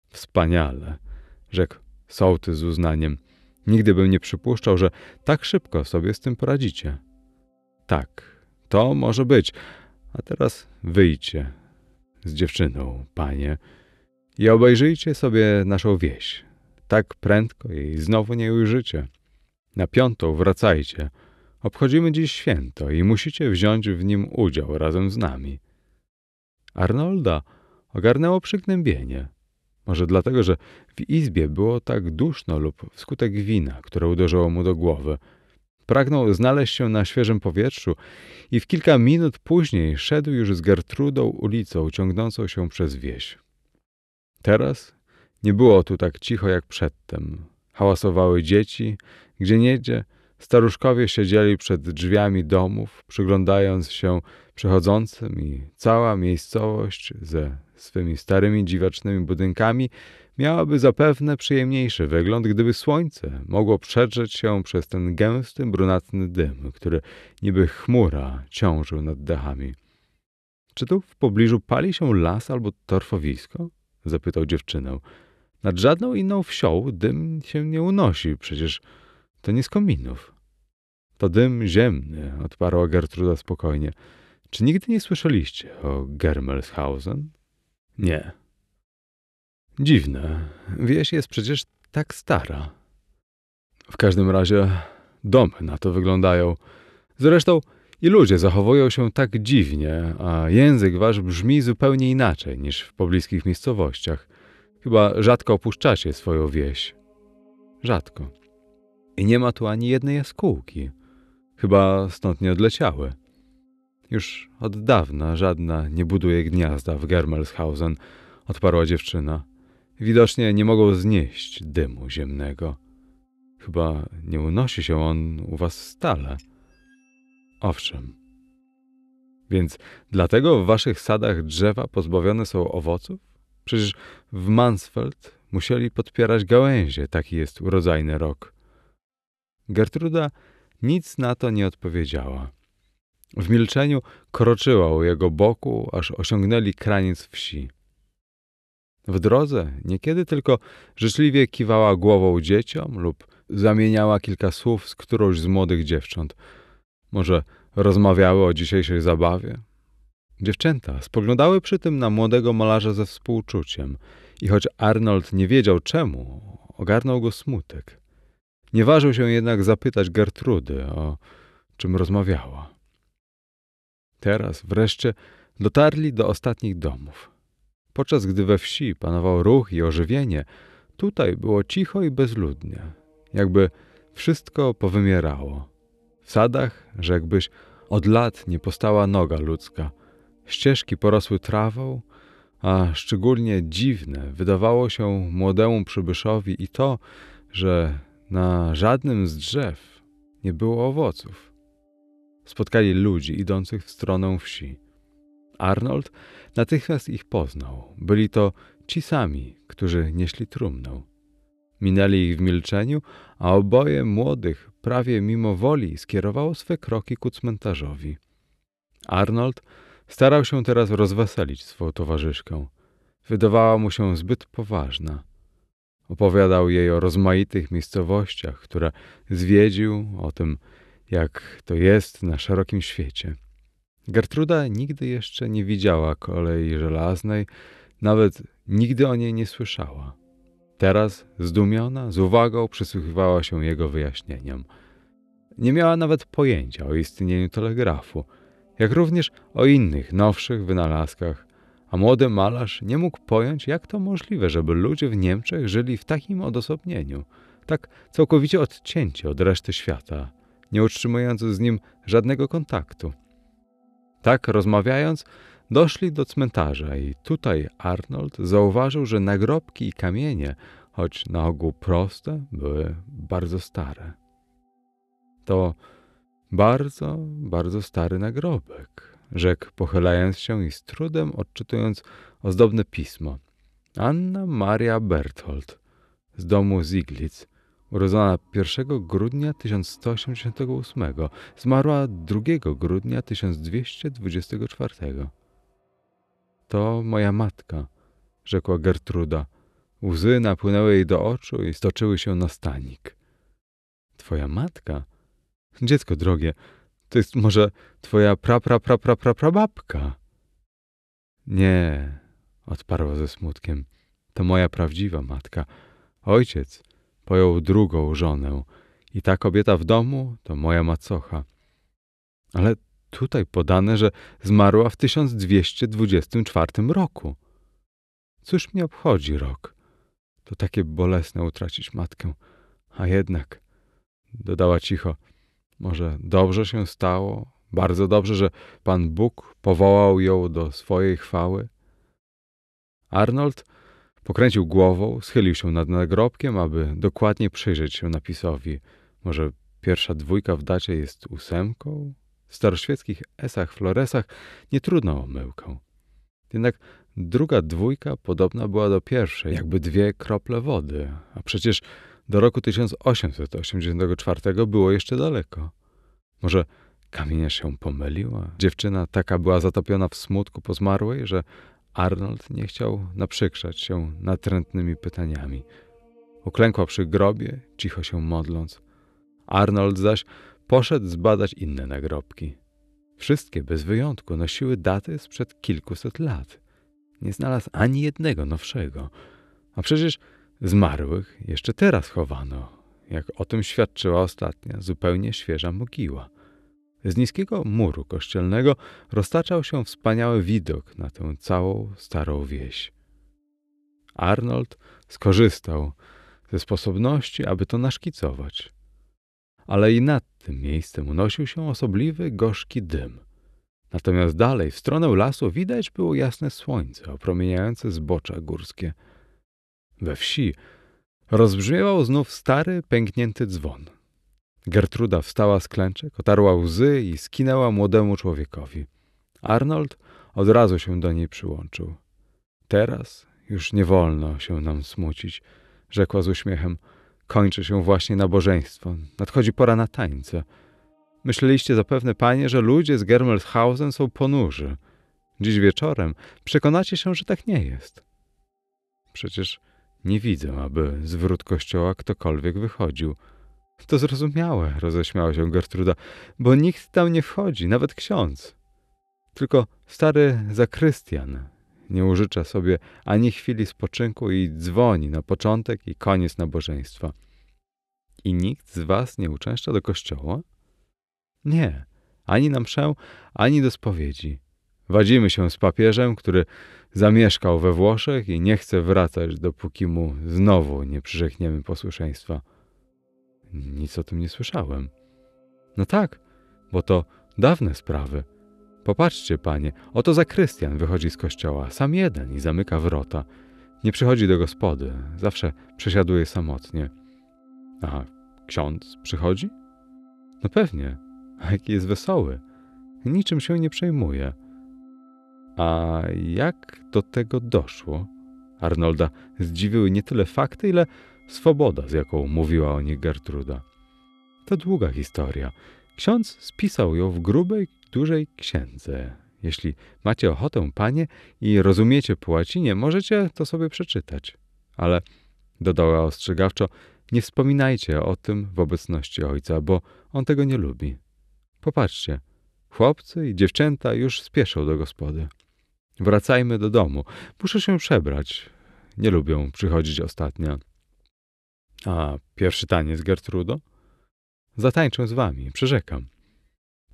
Wspaniale, rzekł sołtys z uznaniem. Nigdy bym nie przypuszczał, że tak szybko sobie z tym poradzicie. Tak, to może być. A teraz wyjdźcie z dziewczyną, panie, i obejrzyjcie sobie naszą wieś. Tak prędko jej znowu nie ujrzycie. Na piątą wracajcie. Obchodzimy dziś święto i musicie wziąć w nim udział razem z nami. Arnolda ogarnęło przygnębienie. Może dlatego, że w izbie było tak duszno lub wskutek wina, które uderzyło mu do głowy. Pragnął znaleźć się na świeżym powietrzu i w kilka minut później szedł już z Gertrudą ulicą ciągnącą się przez wieś. Teraz nie było tu tak cicho jak przedtem. Hałasowały dzieci, gdzie niedzie staruszkowie siedzieli przed drzwiami domów, przyglądając się przechodzącym i cała miejscowość ze swymi starymi dziwacznymi budynkami miałaby zapewne przyjemniejszy wygląd, gdyby słońce mogło przedrzeć się przez ten gęsty, brunatny dym, który niby chmura ciążył nad dachami. Czy tu w pobliżu pali się las albo torfowisko? zapytał dziewczynę. Nad żadną inną wsią dym się nie unosi, przecież to nie z kominów. To dym ziemny, odparła Gertruda spokojnie. Czy nigdy nie słyszeliście o Germelshausen? Nie. Dziwne. Wieś jest przecież tak stara. W każdym razie domy na to wyglądają. Zresztą i ludzie zachowują się tak dziwnie, a język wasz brzmi zupełnie inaczej niż w pobliskich miejscowościach. Chyba rzadko opuszczacie swoją wieś. Rzadko. I nie ma tu ani jednej jaskółki. Chyba stąd nie odleciały. Już od dawna żadna nie buduje gniazda w Germelshausen, odparła dziewczyna. Widocznie nie mogą znieść dymu ziemnego. Chyba nie unosi się on u was stale. Owszem. Więc dlatego w waszych sadach drzewa pozbawione są owoców? Przecież w Mansfeld musieli podpierać gałęzie, taki jest urodzajny rok. Gertruda nic na to nie odpowiedziała. W milczeniu kroczyła u jego boku, aż osiągnęli kraniec wsi. W drodze niekiedy tylko życzliwie kiwała głową dzieciom lub zamieniała kilka słów z którąś z młodych dziewcząt. Może rozmawiały o dzisiejszej zabawie? Dziewczęta spoglądały przy tym na młodego malarza ze współczuciem i choć Arnold nie wiedział czemu, ogarnął go smutek. Nie ważył się jednak zapytać Gertrudy, o czym rozmawiała. Teraz wreszcie dotarli do ostatnich domów. Podczas gdy we wsi panował ruch i ożywienie, tutaj było cicho i bezludnie, jakby wszystko powymierało. W sadach, rzekłbyś, od lat nie postała noga ludzka. Ścieżki porosły trawą, a szczególnie dziwne wydawało się młodemu przybyszowi i to, że na żadnym z drzew nie było owoców. spotkali ludzi idących w stronę wsi. Arnold natychmiast ich poznał. Byli to ci sami, którzy nieśli trumnę. Minęli ich w milczeniu, a oboje młodych, prawie mimo woli, skierowało swe kroki ku cmentarzowi. Arnold starał się teraz rozweselić swoją towarzyszkę. Wydawała mu się zbyt poważna. Opowiadał jej o rozmaitych miejscowościach, które zwiedził, o tym, jak to jest na szerokim świecie. Gertruda nigdy jeszcze nie widziała kolei żelaznej, nawet nigdy o niej nie słyszała. Teraz, zdumiona, z uwagą przysłuchiwała się jego wyjaśnieniom. Nie miała nawet pojęcia o istnieniu telegrafu, jak również o innych, nowszych wynalazkach, a młody malarz nie mógł pojąć, jak to możliwe, żeby ludzie w Niemczech żyli w takim odosobnieniu, tak całkowicie odcięci od reszty świata, nie utrzymując z nim żadnego kontaktu. Tak rozmawiając, doszli do cmentarza i tutaj Arnold zauważył, że nagrobki i kamienie, choć na ogół proste, były bardzo stare. To bardzo, bardzo stary nagrobek, rzekł, pochylając się i z trudem odczytując ozdobne pismo. Anna Maria Berthold z domu Ziglitz, urodzona 1 grudnia 1188, zmarła 2 grudnia 1224. To moja matka, rzekła Gertruda. Łzy napłynęły jej do oczu i stoczyły się na stanik. Twoja matka? Dziecko drogie, to jest może twoja pra pra pra pra pra prababka. Nie, odparła ze smutkiem. To moja prawdziwa matka. Ojciec pojął drugą żonę i ta kobieta w domu to moja macocha. Ale tutaj podane, że zmarła w 1224 roku. Cóż mnie obchodzi rok? To takie bolesne utracić matkę. A jednak, dodała cicho, może dobrze się stało, bardzo dobrze, że Pan Bóg powołał ją do swojej chwały. Arnold pokręcił głową, schylił się nad nagrobkiem, aby dokładnie przyjrzeć się napisowi. Może pierwsza dwójka w dacie jest ósemką? W staroświeckich esach, floresach nie trudno o myłkę. Jednak druga dwójka podobna była do pierwszej, jakby dwie krople wody, a przecież do roku 1884 było jeszcze daleko. Może kamienia się pomyliła? Dziewczyna taka była zatopiona w smutku po zmarłej, że Arnold nie chciał naprzykrzać się natrętnymi pytaniami. Uklękła przy grobie, cicho się modląc. Arnold zaś poszedł zbadać inne nagrobki. Wszystkie bez wyjątku nosiły daty sprzed kilkuset lat. Nie znalazł ani jednego nowszego. A przecież zmarłych jeszcze teraz chowano, jak o tym świadczyła ostatnia, zupełnie świeża mogiła. Z niskiego muru kościelnego roztaczał się wspaniały widok na tę całą starą wieś. Arnold skorzystał ze sposobności, aby to naszkicować. Ale i nad tym miejscem unosił się osobliwy, gorzki dym. Natomiast dalej, w stronę lasu, widać było jasne słońce opromieniające zbocza górskie. We wsi rozbrzmiewał znów stary, pęknięty dzwon. Gertruda wstała z klęczek, otarła łzy i skinęła młodemu człowiekowi. Arnold od razu się do niej przyłączył. Teraz już nie wolno się nam smucić, rzekła z uśmiechem. Kończy się właśnie nabożeństwo. Nadchodzi pora na tańce. Myśleliście zapewne, panie, że ludzie z Germelshausen są ponurzy. Dziś wieczorem przekonacie się, że tak nie jest. Przecież nie widzę, aby z wrót kościoła ktokolwiek wychodził. To zrozumiałe, roześmiała się Gertruda, bo nikt tam nie wchodzi, nawet ksiądz. Tylko stary zakrystian nie użycza sobie ani chwili spoczynku i dzwoni na początek i koniec nabożeństwa. I nikt z was nie uczęszcza do kościoła? Nie, ani na mszę, ani do spowiedzi. Wadzimy się z papieżem, który zamieszkał we Włoszech i nie chce wracać, dopóki mu znowu nie przyrzekniemy posłuszeństwa. Nic o tym nie słyszałem. No tak, bo to dawne sprawy. Popatrzcie, panie, oto zakrystian wychodzi z kościoła, sam jeden i zamyka wrota. Nie przychodzi do gospody, zawsze przesiaduje samotnie. A ksiądz przychodzi? No pewnie, A jaki jest wesoły. Niczym się nie przejmuje. A jak do tego doszło? Arnolda zdziwiły nie tyle fakty, ile swoboda, z jaką mówiła o nich Gertruda. To długa historia. Ksiądz spisał ją w grubej, dużej księdze. Jeśli macie ochotę, panie, i rozumiecie po łacinie, możecie to sobie przeczytać. Ale, dodała ostrzegawczo, nie wspominajcie o tym w obecności ojca, bo on tego nie lubi. Popatrzcie, chłopcy i dziewczęta już spieszą do gospody. Wracajmy do domu. Muszę się przebrać. Nie lubią przychodzić ostatnia. A pierwszy taniec, Gertrudo? Zatańczę z wami, przyrzekam.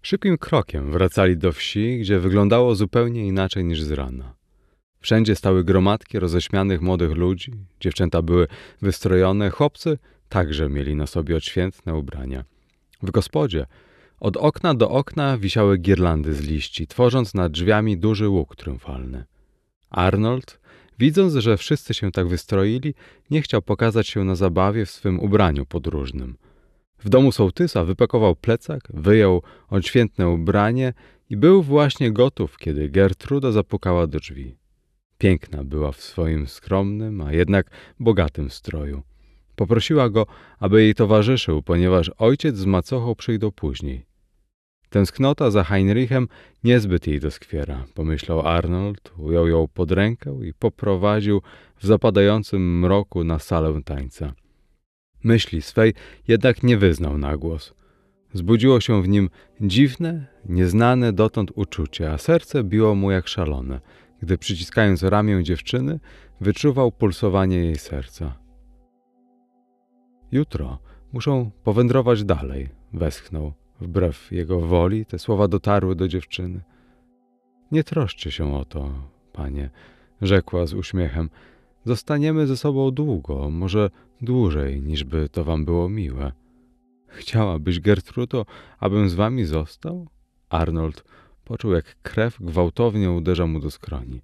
Szybkim krokiem wracali do wsi, gdzie wyglądało zupełnie inaczej niż z rana. Wszędzie stały gromadki roześmianych młodych ludzi, dziewczęta były wystrojone, chłopcy także mieli na sobie odświętne ubrania. W gospodzie od okna do okna wisiały girlandy z liści, tworząc nad drzwiami duży łuk triumfalny. Arnold, widząc, że wszyscy się tak wystroili, nie chciał pokazać się na zabawie w swym ubraniu podróżnym. W domu sołtysa wypakował plecak, wyjął odświętne ubranie i był właśnie gotów, kiedy Gertruda zapukała do drzwi. Piękna była w swoim skromnym, a jednak bogatym stroju. Poprosiła go, aby jej towarzyszył, ponieważ ojciec z macochą przyjdą później. Tęsknota za Heinrichem niezbyt jej doskwiera, pomyślał Arnold, ujął ją pod rękę i poprowadził w zapadającym mroku na salę tańca. Myśli swej jednak nie wyznał na głos. Zbudziło się w nim dziwne, nieznane dotąd uczucie, a serce biło mu jak szalone, gdy przyciskając ramię dziewczyny, wyczuwał pulsowanie jej serca. Jutro muszą powędrować dalej, westchnął. Wbrew jego woli te słowa dotarły do dziewczyny. Nie troszczy się o to, panie, rzekła z uśmiechem. Zostaniemy ze sobą długo, może dłużej, niżby to wam było miłe. Chciałabyś, Gertrudo, abym z wami został? Arnold poczuł, jak krew gwałtownie uderza mu do skroni.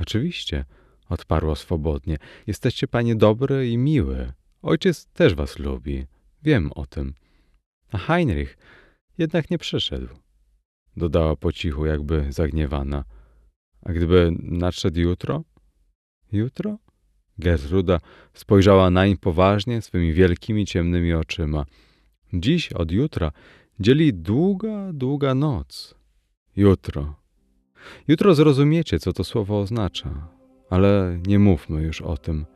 Oczywiście, odparła swobodnie. Jesteście, panie, dobry i miły. Ojciec też was lubi. Wiem o tym. A Heinrich jednak nie przyszedł. Dodała po cichu, jakby zagniewana. A gdyby nadszedł jutro? Jutro? Gertruda spojrzała nań poważnie swymi wielkimi ciemnymi oczyma. Dziś od jutra dzieli długa, długa noc. Jutro. Jutro zrozumiecie, co to słowo oznacza. Ale nie mówmy już o tym,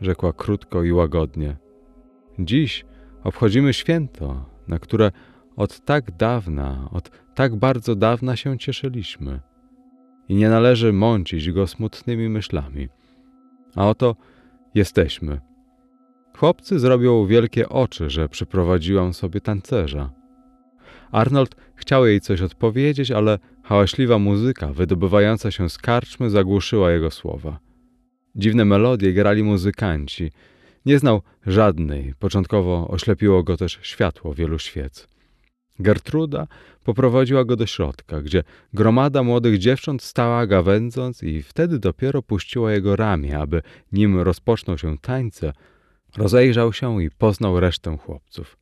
rzekła krótko i łagodnie. Dziś obchodzimy święto, na które od tak dawna, od tak bardzo dawna się cieszyliśmy. I nie należy mącić go smutnymi myślami. A oto jesteśmy. Chłopcy zrobią wielkie oczy, że przyprowadziłam sobie tancerza. Arnold chciał jej coś odpowiedzieć, ale hałaśliwa muzyka wydobywająca się z karczmy zagłuszyła jego słowa. Dziwne melodie grali muzykanci. Nie znał żadnej, początkowo oślepiło go też światło wielu świec. Gertruda poprowadziła go do środka, gdzie gromada młodych dziewcząt stała gawędząc i wtedy dopiero puściła jego ramię, aby nim rozpoczną się tańce, rozejrzał się i poznał resztę chłopców.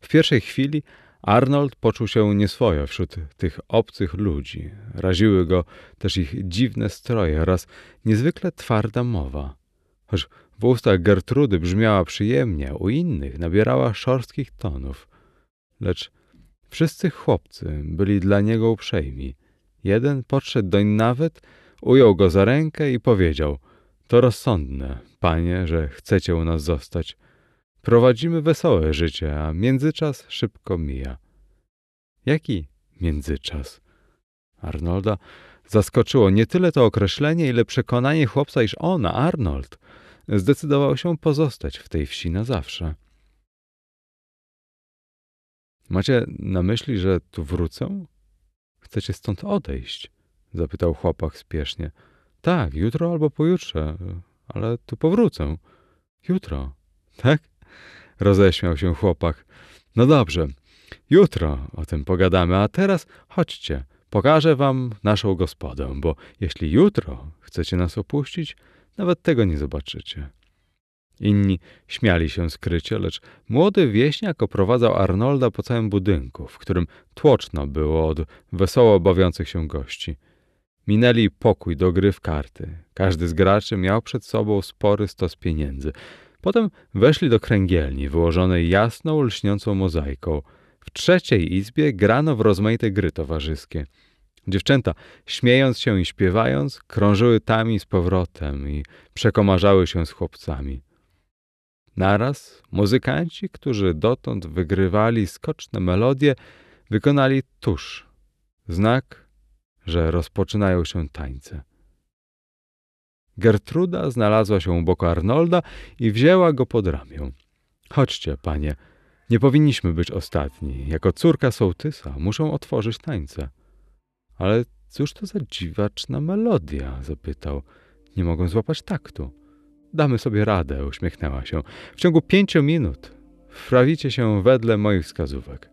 W pierwszej chwili Arnold poczuł się nieswojo wśród tych obcych ludzi. Raziły go też ich dziwne stroje oraz niezwykle twarda mowa. Choć w ustach Gertrudy brzmiała przyjemnie, u innych nabierała szorstkich tonów. Lecz wszyscy chłopcy byli dla niego uprzejmi. Jeden podszedł doń nawet, ujął go za rękę i powiedział – to rozsądne, panie, że chcecie u nas zostać. Prowadzimy wesołe życie, a międzyczas szybko mija. Jaki międzyczas? Arnolda zaskoczyło nie tyle to określenie, ile przekonanie chłopca, iż ona, Arnold, zdecydował się pozostać w tej wsi na zawsze. Macie na myśli, że tu wrócę? Chcecie stąd odejść? Zapytał chłopak spiesznie. Tak, jutro albo pojutrze, ale tu powrócę. Jutro, tak? Roześmiał się chłopak. No dobrze, jutro o tym pogadamy, a teraz chodźcie, pokażę wam naszą gospodę, bo jeśli jutro chcecie nas opuścić, nawet tego nie zobaczycie. Inni śmiali się skrycie, lecz młody wieśniak oprowadzał Arnolda po całym budynku, w którym tłoczno było od wesoło bawiących się gości. Minęli pokój do gry w karty. Każdy z graczy miał przed sobą spory stos pieniędzy. Potem weszli do kręgielni, wyłożonej jasną, lśniącą mozaiką. W trzeciej izbie grano w rozmaite gry towarzyskie. Dziewczęta, śmiejąc się i śpiewając, krążyły tam i z powrotem i przekomarzały się z chłopcami. Naraz muzykanci, którzy dotąd wygrywali skoczne melodie, wykonali tusz, znak, że rozpoczynają się tańce. Gertruda znalazła się u boku Arnolda i wzięła go pod ramię. Chodźcie, panie, nie powinniśmy być ostatni. Jako córka sołtysa muszę otworzyć tańce. Ale cóż to za dziwaczna melodia? zapytał. Nie mogą złapać taktu. Damy sobie radę, uśmiechnęła się. W ciągu pięciu minut wprawicie się wedle moich wskazówek.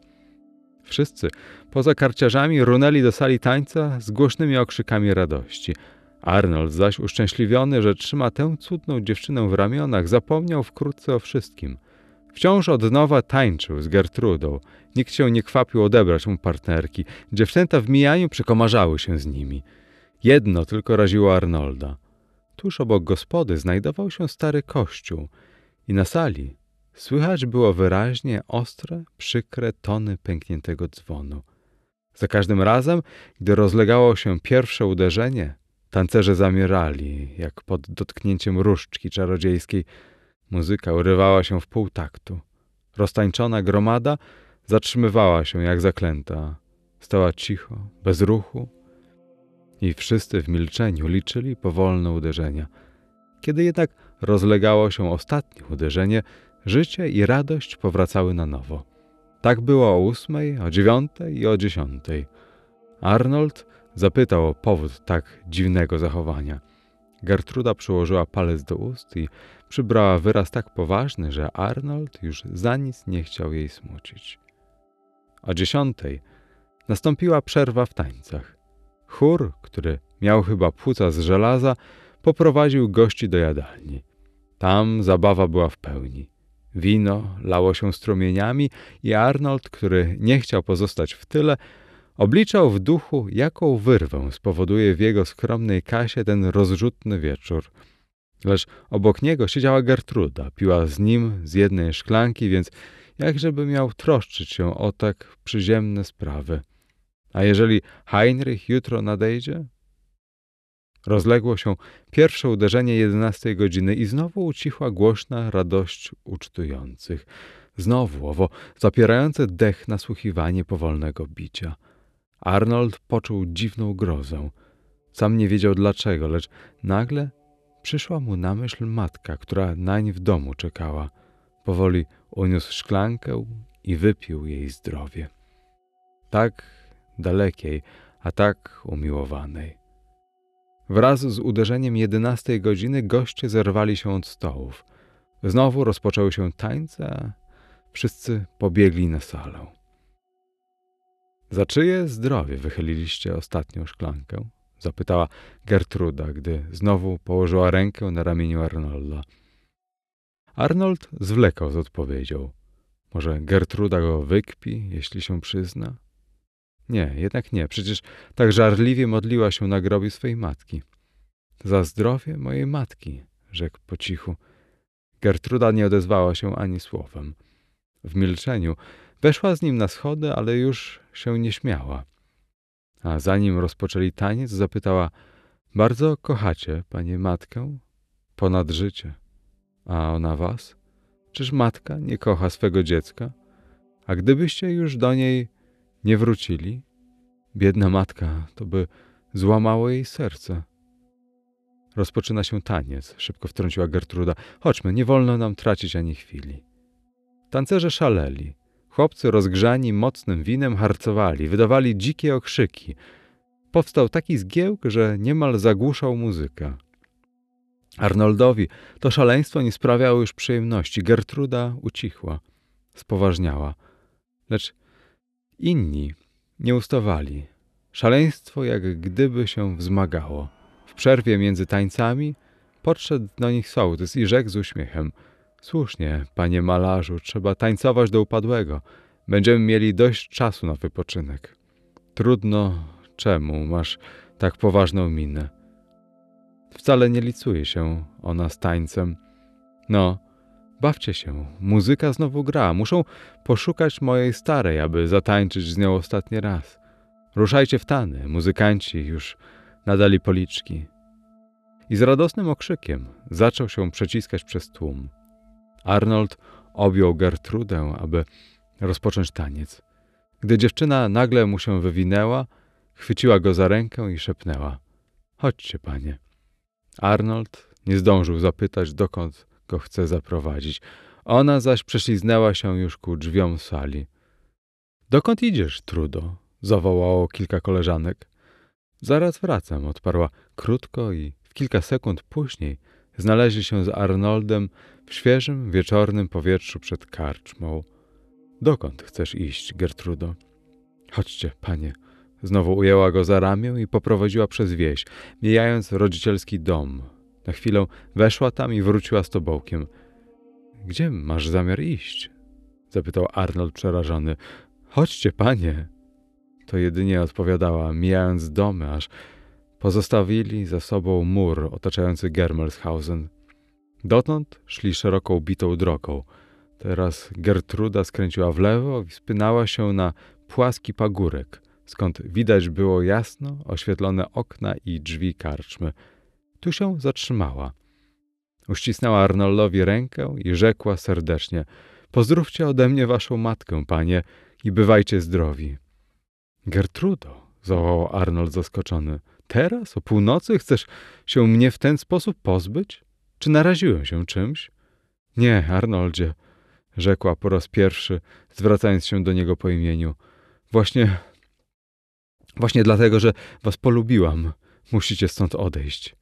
Wszyscy, poza karciarzami, runęli do sali tańca z głośnymi okrzykami radości. Arnold zaś uszczęśliwiony, że trzyma tę cudną dziewczynę w ramionach, zapomniał wkrótce o wszystkim. Wciąż od nowa tańczył z Gertrudą. Nikt się nie kwapił odebrać mu partnerki. Dziewczęta w mijaniu przekomarzały się z nimi. Jedno tylko raziło Arnolda. Tuż obok gospody znajdował się stary kościół i na sali słychać było wyraźnie ostre, przykre tony pękniętego dzwonu. Za każdym razem, gdy rozlegało się pierwsze uderzenie, tancerze zamierali, jak pod dotknięciem różdżki czarodziejskiej. Muzyka urywała się w pół taktu. Roztańczona gromada zatrzymywała się jak zaklęta. Stała cicho, bez ruchu, i wszyscy w milczeniu liczyli powolne uderzenia. Kiedy jednak rozlegało się ostatnie uderzenie, życie i radość powracały na nowo. Tak było o ósmej, o dziewiątej i o dziesiątej. Arnold zapytał o powód tak dziwnego zachowania. Gertruda przyłożyła palec do ust i przybrała wyraz tak poważny, że Arnold już za nic nie chciał jej smucić. O dziesiątej nastąpiła przerwa w tańcach. Chór, który miał chyba płuca z żelaza, poprowadził gości do jadalni. Tam zabawa była w pełni. Wino lało się strumieniami i Arnold, który nie chciał pozostać w tyle, obliczał w duchu, jaką wyrwę spowoduje w jego skromnej kasie ten rozrzutny wieczór. Lecz obok niego siedziała Gertruda, piła z nim z jednej szklanki, więc jakżeby miał troszczyć się o tak przyziemne sprawy. A jeżeli Heinrich jutro nadejdzie? Rozległo się pierwsze uderzenie jedenastej godziny i znowu ucichła głośna radość ucztujących. Znowu owo zapierające dech nasłuchiwanie powolnego bicia. Arnold poczuł dziwną grozę. Sam nie wiedział dlaczego, lecz nagle przyszła mu na myśl matka, która nań w domu czekała. Powoli uniósł szklankę i wypił jej zdrowie. Tak dalekiej, a tak umiłowanej. Wraz z uderzeniem jedenastej godziny goście zerwali się od stołów. Znowu rozpoczęły się tańce, a wszyscy pobiegli na salę. Za czyje zdrowie wychyliliście ostatnią szklankę? zapytała Gertruda, gdy znowu położyła rękę na ramieniu Arnolda. Arnold zwlekał z odpowiedzią. Może Gertruda go wykpi, jeśli się przyzna? Nie, jednak nie. Przecież tak żarliwie modliła się na grobie swej matki. Za zdrowie mojej matki, rzekł po cichu. Gertruda nie odezwała się ani słowem. W milczeniu weszła z nim na schody, ale już się nie śmiała. A zanim rozpoczęli taniec, zapytała: Bardzo kochacie, panie matkę? Ponad życie. A ona was? Czyż matka nie kocha swego dziecka? A gdybyście już do niej nie wrócili? Biedna matka, to by złamało jej serce. Rozpoczyna się taniec, szybko wtrąciła Gertruda. Chodźmy, nie wolno nam tracić ani chwili. Tancerze szaleli. Chłopcy rozgrzani mocnym winem harcowali, wydawali dzikie okrzyki. Powstał taki zgiełk, że niemal zagłuszał muzykę. Arnoldowi to szaleństwo nie sprawiało już przyjemności. Gertruda ucichła, spoważniała. Lecz Inni nie ustawali. Szaleństwo jak gdyby się wzmagało. W przerwie między tańcami podszedł do nich sołtys i rzekł z uśmiechem: Słusznie, panie malarzu, trzeba tańcować do upadłego. Będziemy mieli dość czasu na wypoczynek. Trudno, czemu masz tak poważną minę? Wcale nie licuje się ona z tańcem. No, bawcie się, muzyka znowu gra. Muszą poszukać mojej starej, aby zatańczyć z nią ostatni raz. Ruszajcie w tany, muzykanci już nadali policzki. I z radosnym okrzykiem zaczął się przeciskać przez tłum. Arnold objął Gertrudę, aby rozpocząć taniec. Gdy dziewczyna nagle mu się wywinęła, chwyciła go za rękę i szepnęła: Chodźcie, panie. Arnold nie zdążył zapytać, dokąd go chce zaprowadzić. Ona zaś prześliznęła się już ku drzwiom sali. Dokąd idziesz, Trudo? zawołało kilka koleżanek. Zaraz wracam, odparła krótko i w kilka sekund później znaleźli się z Arnoldem w świeżym, wieczornym powietrzu przed karczmą. Dokąd chcesz iść, Gertrudo? Chodźcie, panie. Znowu ujęła go za ramię i poprowadziła przez wieś, mijając rodzicielski dom. Na chwilę weszła tam i wróciła z tobołkiem. Gdzie masz zamiar iść? zapytał Arnold przerażony. Chodźcie, panie. To jedynie odpowiadała, mijając domy, aż pozostawili za sobą mur otaczający Germelshausen. Dotąd szli szeroką bitą drogą. Teraz Gertruda skręciła w lewo i wspinała się na płaski pagórek, skąd widać było jasno oświetlone okna i drzwi karczmy. Tu się zatrzymała. Uścisnęła Arnoldowi rękę i rzekła serdecznie: Pozdrówcie ode mnie waszą matkę, panie, i bywajcie zdrowi. Gertrudo, zawołał Arnold zaskoczony. Teraz, o północy, chcesz się mnie w ten sposób pozbyć? Czy naraziłem się czymś? Nie, Arnoldzie, rzekła po raz pierwszy, zwracając się do niego po imieniu. Właśnie. Właśnie dlatego, że was polubiłam, musicie stąd odejść.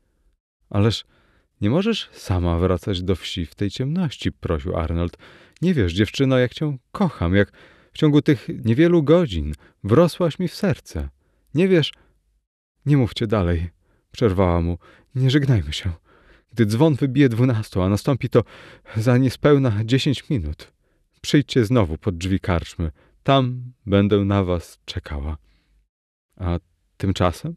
Ależ nie możesz sama wracać do wsi w tej ciemności, prosił Arnold. Nie wiesz, dziewczyno, jak cię kocham, jak w ciągu tych niewielu godzin wrosłaś mi w serce. Nie wiesz. Nie mówcie dalej, przerwała mu. Nie żegnajmy się. Gdy dzwon wybije dwunastą, a nastąpi to za niespełna dziesięć minut, przyjdźcie znowu pod drzwi karczmy. Tam będę na was czekała. A tymczasem?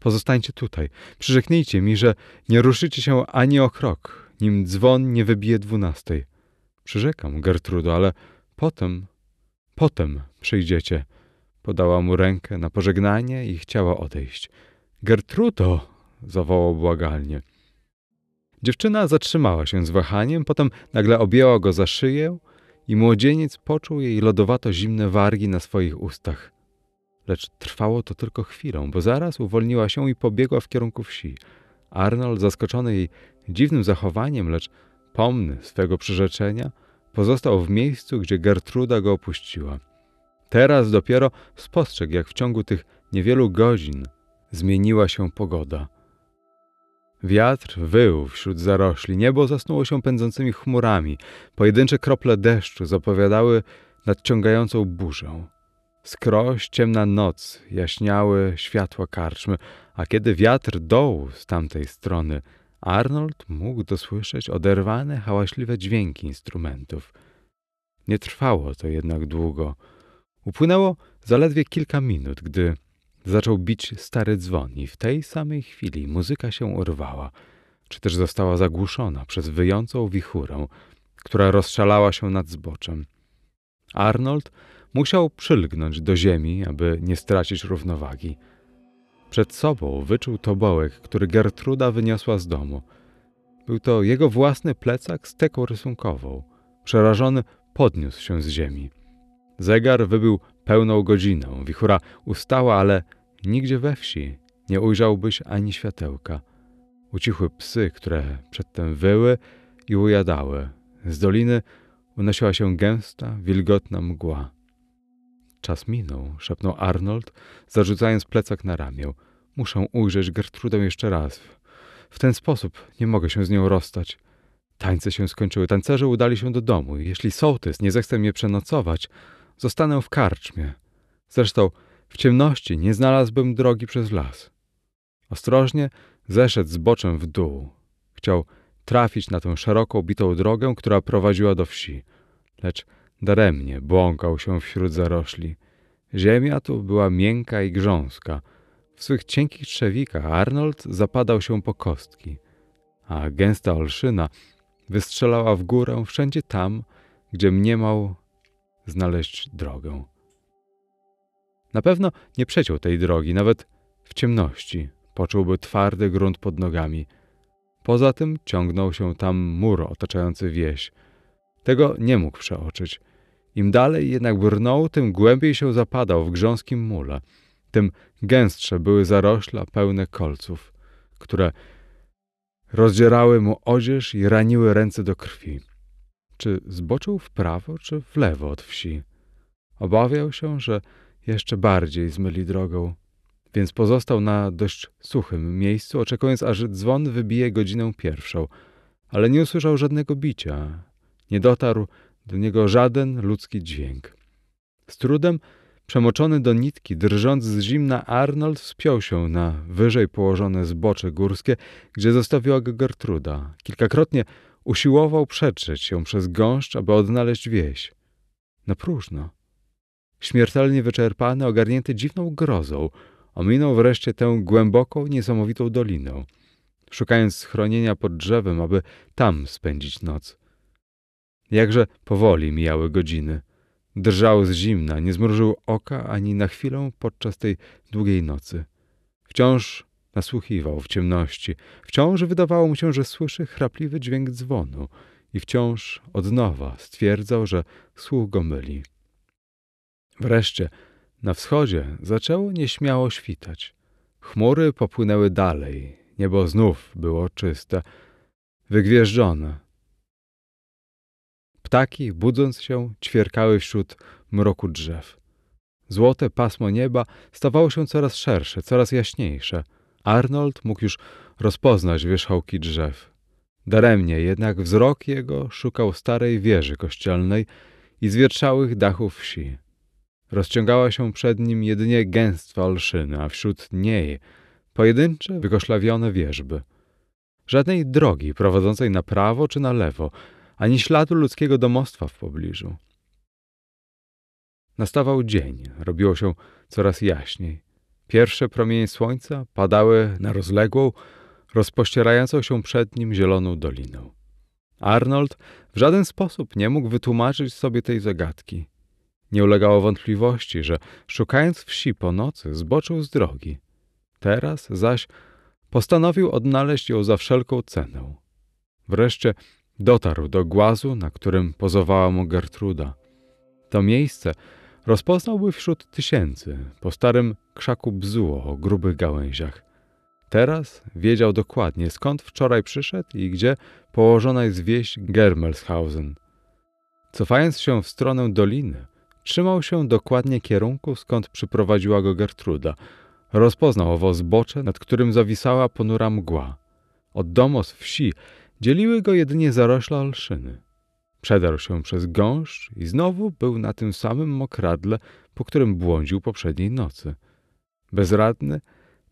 Pozostańcie tutaj. Przyrzeknijcie mi, że nie ruszycie się ani o krok, nim dzwon nie wybije dwunastej. Przyrzekam, Gertrudo, ale potem, potem przyjdziecie. Podała mu rękę na pożegnanie i chciała odejść. Gertrudo! zawołał błagalnie. Dziewczyna zatrzymała się z wahaniem, potem nagle objęła go za szyję i młodzieniec poczuł jej lodowato zimne wargi na swoich ustach. Lecz trwało to tylko chwilę, bo zaraz uwolniła się i pobiegła w kierunku wsi. Arnold, zaskoczony jej dziwnym zachowaniem, lecz pomny swego przyrzeczenia, pozostał w miejscu, gdzie Gertruda go opuściła. Teraz dopiero spostrzegł, jak w ciągu tych niewielu godzin zmieniła się pogoda. Wiatr wył wśród zarośli, niebo zasnuło się pędzącymi chmurami, pojedyncze krople deszczu zapowiadały nadciągającą burzę. Skroś ciemna noc jaśniały światła karczmy, a kiedy wiatr dołł z tamtej strony, Arnold mógł dosłyszeć oderwane, hałaśliwe dźwięki instrumentów. Nie trwało to jednak długo. Upłynęło zaledwie kilka minut, gdy zaczął bić stary dzwon i w tej samej chwili muzyka się urwała, czy też została zagłuszona przez wyjącą wichurę, która rozszalała się nad zboczem. Arnold musiał przylgnąć do ziemi, aby nie stracić równowagi. Przed sobą wyczuł tobołek, który Gertruda wyniosła z domu. Był to jego własny plecak z teką rysunkową. Przerażony podniósł się z ziemi. Zegar wybył pełną godzinę. Wichura ustała, ale nigdzie we wsi nie ujrzałbyś ani światełka. Ucichły psy, które przedtem wyły i ujadały. Z doliny unosiła się gęsta, wilgotna mgła. Czas minął, szepnął Arnold, zarzucając plecak na ramię. Muszę ujrzeć Gertrudę jeszcze raz. W ten sposób nie mogę się z nią rozstać. Tańce się skończyły, tancerze udali się do domu. Jeśli sołtys nie zechce mnie przenocować, zostanę w karczmie. Zresztą w ciemności nie znalazłbym drogi przez las. Ostrożnie zeszedł z boczem w dół. Chciał trafić na tę szeroką, bitą drogę, która prowadziła do wsi. Lecz daremnie błąkał się wśród zarośli. Ziemia tu była miękka i grząska. W swych cienkich trzewikach Arnold zapadał się po kostki, a gęsta olszyna wystrzelała w górę wszędzie tam, gdzie mniemał znaleźć drogę. Na pewno nie przeciął tej drogi, nawet w ciemności poczułby twardy grunt pod nogami. Poza tym ciągnął się tam mur otaczający wieś. Tego nie mógł przeoczyć. Im dalej jednak brnął, tym głębiej się zapadał w grząskim mule. Tym gęstsze były zarośla pełne kolców, które rozdzierały mu odzież i raniły ręce do krwi. Czy zboczył w prawo, czy w lewo od wsi? Obawiał się, że jeszcze bardziej zmyli drogą, więc pozostał na dość suchym miejscu, oczekując, aż dzwon wybije godzinę pierwszą, ale nie usłyszał żadnego bicia. Nie dotarł do niego żaden ludzki dźwięk. Z trudem, przemoczony do nitki, drżąc z zimna, Arnold wspiął się na wyżej położone zbocze górskie, gdzie zostawiła go Gertruda. Kilkakrotnie usiłował przetrzeć się przez gąszcz, aby odnaleźć wieś. Na próżno. Śmiertelnie wyczerpany, ogarnięty dziwną grozą, ominął wreszcie tę głęboką, niesamowitą dolinę, szukając schronienia pod drzewem, aby tam spędzić noc. Jakże powoli mijały godziny. Drżał z zimna, nie zmrużył oka ani na chwilę podczas tej długiej nocy. Wciąż nasłuchiwał w ciemności, wciąż wydawało mu się, że słyszy chrapliwy dźwięk dzwonu i wciąż od nowa stwierdzał, że słuch go myli. Wreszcie na wschodzie zaczęło nieśmiało świtać. Chmury popłynęły dalej, niebo znów było czyste, wygwieżdżone. Ptaki, budząc się, ćwierkały wśród mroku drzew. Złote pasmo nieba stawało się coraz szersze, coraz jaśniejsze. Arnold mógł już rozpoznać wierzchołki drzew. Daremnie jednak wzrok jego szukał starej wieży kościelnej i zwiertrzałych dachów wsi. Rozciągała się przed nim jedynie gęstwa olszyny, a wśród niej pojedyncze, wykoszlawione wieżby. Żadnej drogi prowadzącej na prawo czy na lewo, ani śladu ludzkiego domostwa w pobliżu. Nastawał dzień, robiło się coraz jaśniej. Pierwsze promienie słońca padały na rozległą, rozpościerającą się przed nim zieloną dolinę. Arnold w żaden sposób nie mógł wytłumaczyć sobie tej zagadki. Nie ulegało wątpliwości, że szukając wsi po nocy zboczył z drogi. Teraz zaś postanowił odnaleźć ją za wszelką cenę. Wreszcie dotarł do głazu, na którym pozowała mu Gertruda. To miejsce rozpoznałby wśród tysięcy, po starym krzaku bzuło o grubych gałęziach. Teraz wiedział dokładnie, skąd wczoraj przyszedł i gdzie położona jest wieś Germelshausen. Cofając się w stronę doliny, Trzymał się dokładnie kierunku, skąd przyprowadziła go Gertruda. Rozpoznał owo zbocze, nad którym zawisała ponura mgła. Od domos wsi dzieliły go jedynie zarośla olszyny. Przedarł się przez gąszcz i znowu był na tym samym mokradle, po którym błądził poprzedniej nocy. Bezradny,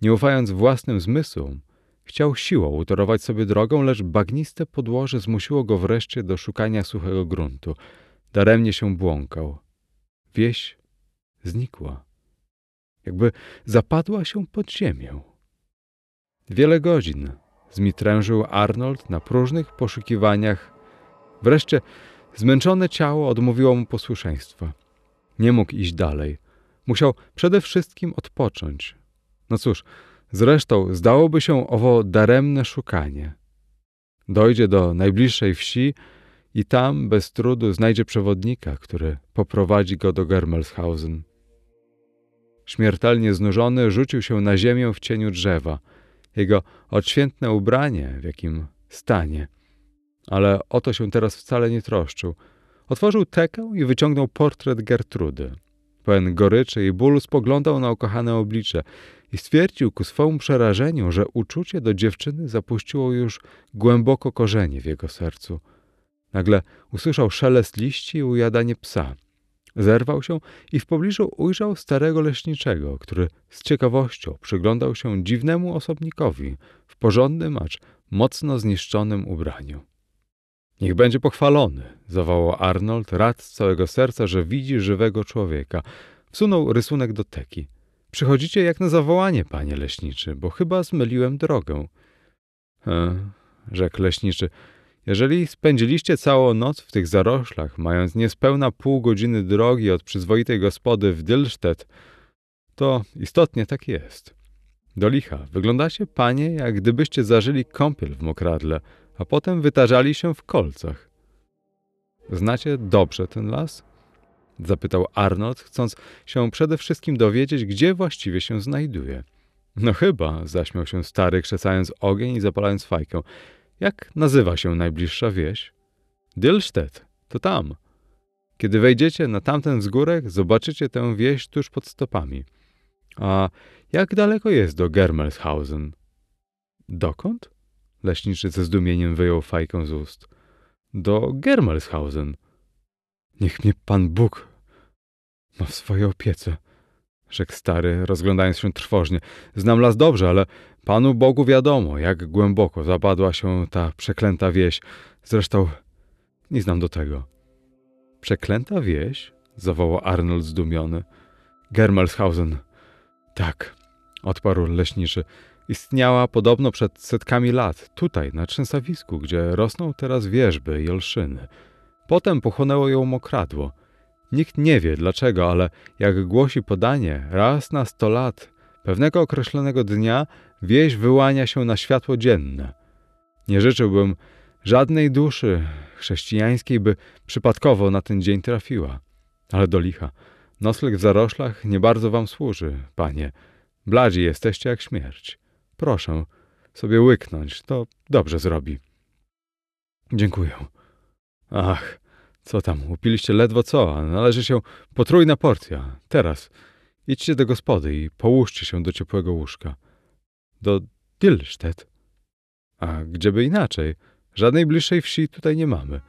nie ufając własnym zmysłom, chciał siłą utorować sobie drogą, lecz bagniste podłoże zmusiło go wreszcie do szukania suchego gruntu. Daremnie się błąkał. Wieś znikła, jakby zapadła się pod ziemię. Wiele godzin zmitrężył Arnold na próżnych poszukiwaniach. Wreszcie zmęczone ciało odmówiło mu posłuszeństwa. Nie mógł iść dalej. Musiał przede wszystkim odpocząć. No cóż, zresztą zdałoby się owo daremne szukanie. Dojdzie do najbliższej wsi, i tam bez trudu znajdzie przewodnika, który poprowadzi go do Germelshausen. Śmiertelnie znużony rzucił się na ziemię w cieniu drzewa. Jego odświętne ubranie, w jakim stanie. Ale o to się teraz wcale nie troszczył. Otworzył tekę i wyciągnął portret Gertrudy. Pełen goryczy i bólu spoglądał na ukochane oblicze i stwierdził ku swemu przerażeniu, że uczucie do dziewczyny zapuściło już głęboko korzenie w jego sercu – Nagle usłyszał szelest liści i ujadanie psa. Zerwał się i w pobliżu ujrzał starego leśniczego, który z ciekawością przyglądał się dziwnemu osobnikowi w porządnym, acz mocno zniszczonym ubraniu. Niech będzie pochwalony, zawołał Arnold, rad z całego serca, że widzi żywego człowieka. Wsunął rysunek do teki. Przychodzicie jak na zawołanie, panie leśniczy, bo chyba zmyliłem drogę. E, rzekł leśniczy, jeżeli spędziliście całą noc w tych zaroślach, mając niespełna pół godziny drogi od przyzwoitej gospody w Dylsztet, to istotnie tak jest. Do licha, wyglądacie, panie, jak gdybyście zażyli kąpiel w mokradle, a potem wytarzali się w kolcach. Znacie dobrze ten las? Zapytał Arnold, chcąc się przede wszystkim dowiedzieć, gdzie właściwie się znajduje. No chyba, zaśmiał się stary, krzesając ogień i zapalając fajkę. Jak nazywa się najbliższa wieś? Dylsztet, to tam. Kiedy wejdziecie na tamten wzgórek, zobaczycie tę wieś tuż pod stopami. A jak daleko jest do Germelshausen? Dokąd? Leśniczy ze zdumieniem wyjął fajkę z ust. Do Germelshausen. Niech mnie Pan Bóg ma w swojej opiece, rzekł stary, rozglądając się trwożnie. Znam las dobrze, ale Panu Bogu wiadomo, jak głęboko zapadła się ta przeklęta wieś. Zresztą nie znam do tego. Przeklęta wieś? zawołał Arnold zdumiony. Germelshausen. Tak, odparł leśniczy. Istniała podobno przed setkami lat, tutaj, na trzęsawisku, gdzie rosną teraz wierzby i olszyny. Potem pochłonęło ją mokradło. Nikt nie wie dlaczego, ale jak głosi podanie, raz na sto lat, pewnego określonego dnia, wieś wyłania się na światło dzienne. Nie życzyłbym żadnej duszy chrześcijańskiej, by przypadkowo na ten dzień trafiła. Ale do licha, nocleg w zaroślach nie bardzo wam służy, panie. Bladzi jesteście jak śmierć. Proszę sobie łyknąć, to dobrze zrobi. Dziękuję. Ach, co tam, upiliście ledwo co, a należy się potrójna porcja. Teraz idźcie do gospody i połóżcie się do ciepłego łóżka. Do Dillstedt. A gdzieby inaczej? Żadnej bliższej wsi tutaj nie mamy.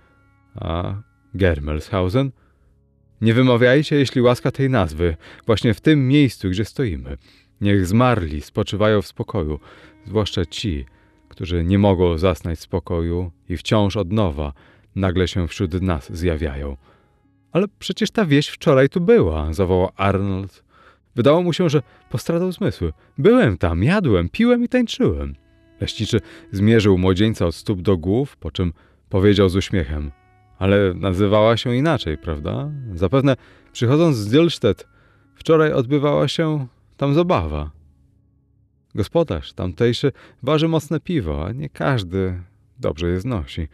A Germelshausen? Nie wymawiajcie, jeśli łaska tej nazwy, właśnie w tym miejscu, gdzie stoimy. Niech zmarli spoczywają w spokoju, zwłaszcza ci, którzy nie mogą zasnąć spokoju i wciąż od nowa nagle się wśród nas zjawiają. Ale przecież ta wieś wczoraj tu była, zawołał Arnold. Wydało mu się, że postradał zmysły. Byłem tam, jadłem, piłem i tańczyłem. Leśniczy zmierzył młodzieńca od stóp do głów, po czym powiedział z uśmiechem. Ale nazywała się inaczej, prawda? Zapewne przychodząc z Dillstedt, wczoraj odbywała się tam zabawa. Gospodarz tamtejszy waży mocne piwo, a nie każdy dobrze je znosi.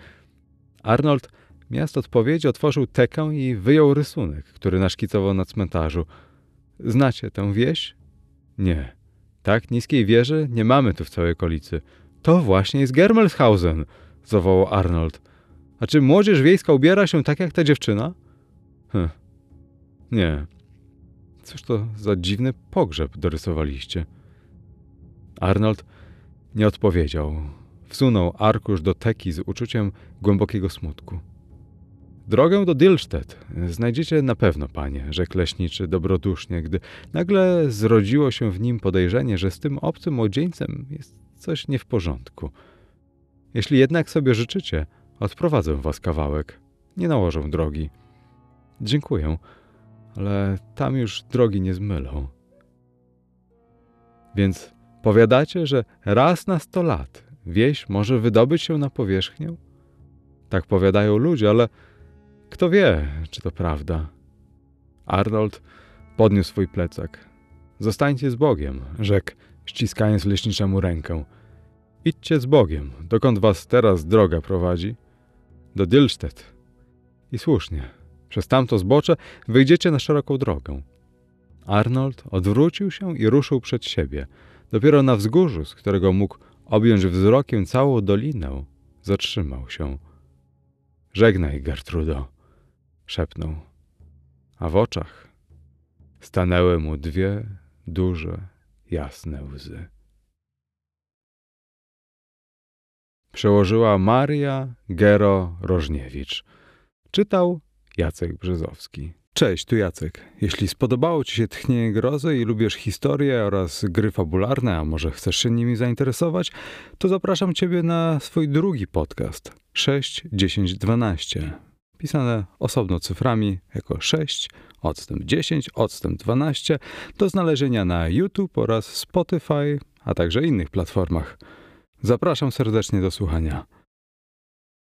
Arnold miast odpowiedzi otworzył tekę i wyjął rysunek, który naszkicował na cmentarzu. Znacie tę wieś? Nie. Tak niskiej wieży nie mamy tu w całej okolicy. To właśnie jest Germelshausen, zawołał Arnold. A czy młodzież wiejska ubiera się tak jak ta dziewczyna? Hm. Nie. Cóż to za dziwny pogrzeb dorysowaliście? Arnold nie odpowiedział. Wsunął arkusz do teki z uczuciem głębokiego smutku. Drogę do Dillstedt znajdziecie na pewno, panie, rzekł leśniczy dobrodusznie, gdy nagle zrodziło się w nim podejrzenie, że z tym obcym młodzieńcem jest coś nie w porządku. Jeśli jednak sobie życzycie, odprowadzę was kawałek. Nie nałożę drogi. Dziękuję, ale tam już drogi nie zmylą. Więc powiadacie, że raz na sto lat wieś może wydobyć się na powierzchnię? Tak powiadają ludzie, ale kto wie, czy to prawda. Arnold podniósł swój plecak. Zostańcie z Bogiem, rzekł, ściskając leśniczemu rękę. Idźcie z Bogiem, dokąd was teraz droga prowadzi? Do Dillstedt. I słusznie, przez tamto zbocze wyjdziecie na szeroką drogę. Arnold odwrócił się i ruszył przed siebie. Dopiero na wzgórzu, z którego mógł objąć wzrokiem całą dolinę, zatrzymał się. Żegnaj, Gertrudo, szepnął, a w oczach stanęły mu dwie duże, jasne łzy. Przełożyła Maria Gero Rożniewicz. Czytał Jacek Brzezowski. Cześć, tu Jacek. Jeśli spodobało Ci się Tchnienie Grozy i lubisz historię oraz gry fabularne, a może chcesz się nimi zainteresować, to zapraszam Ciebie na swój drugi podcast 6, 10, 12. Pisane osobno cyframi jako 6, odstęp 10, odstęp 12 do znalezienia na YouTube oraz Spotify, a także innych platformach. Zapraszam serdecznie do słuchania.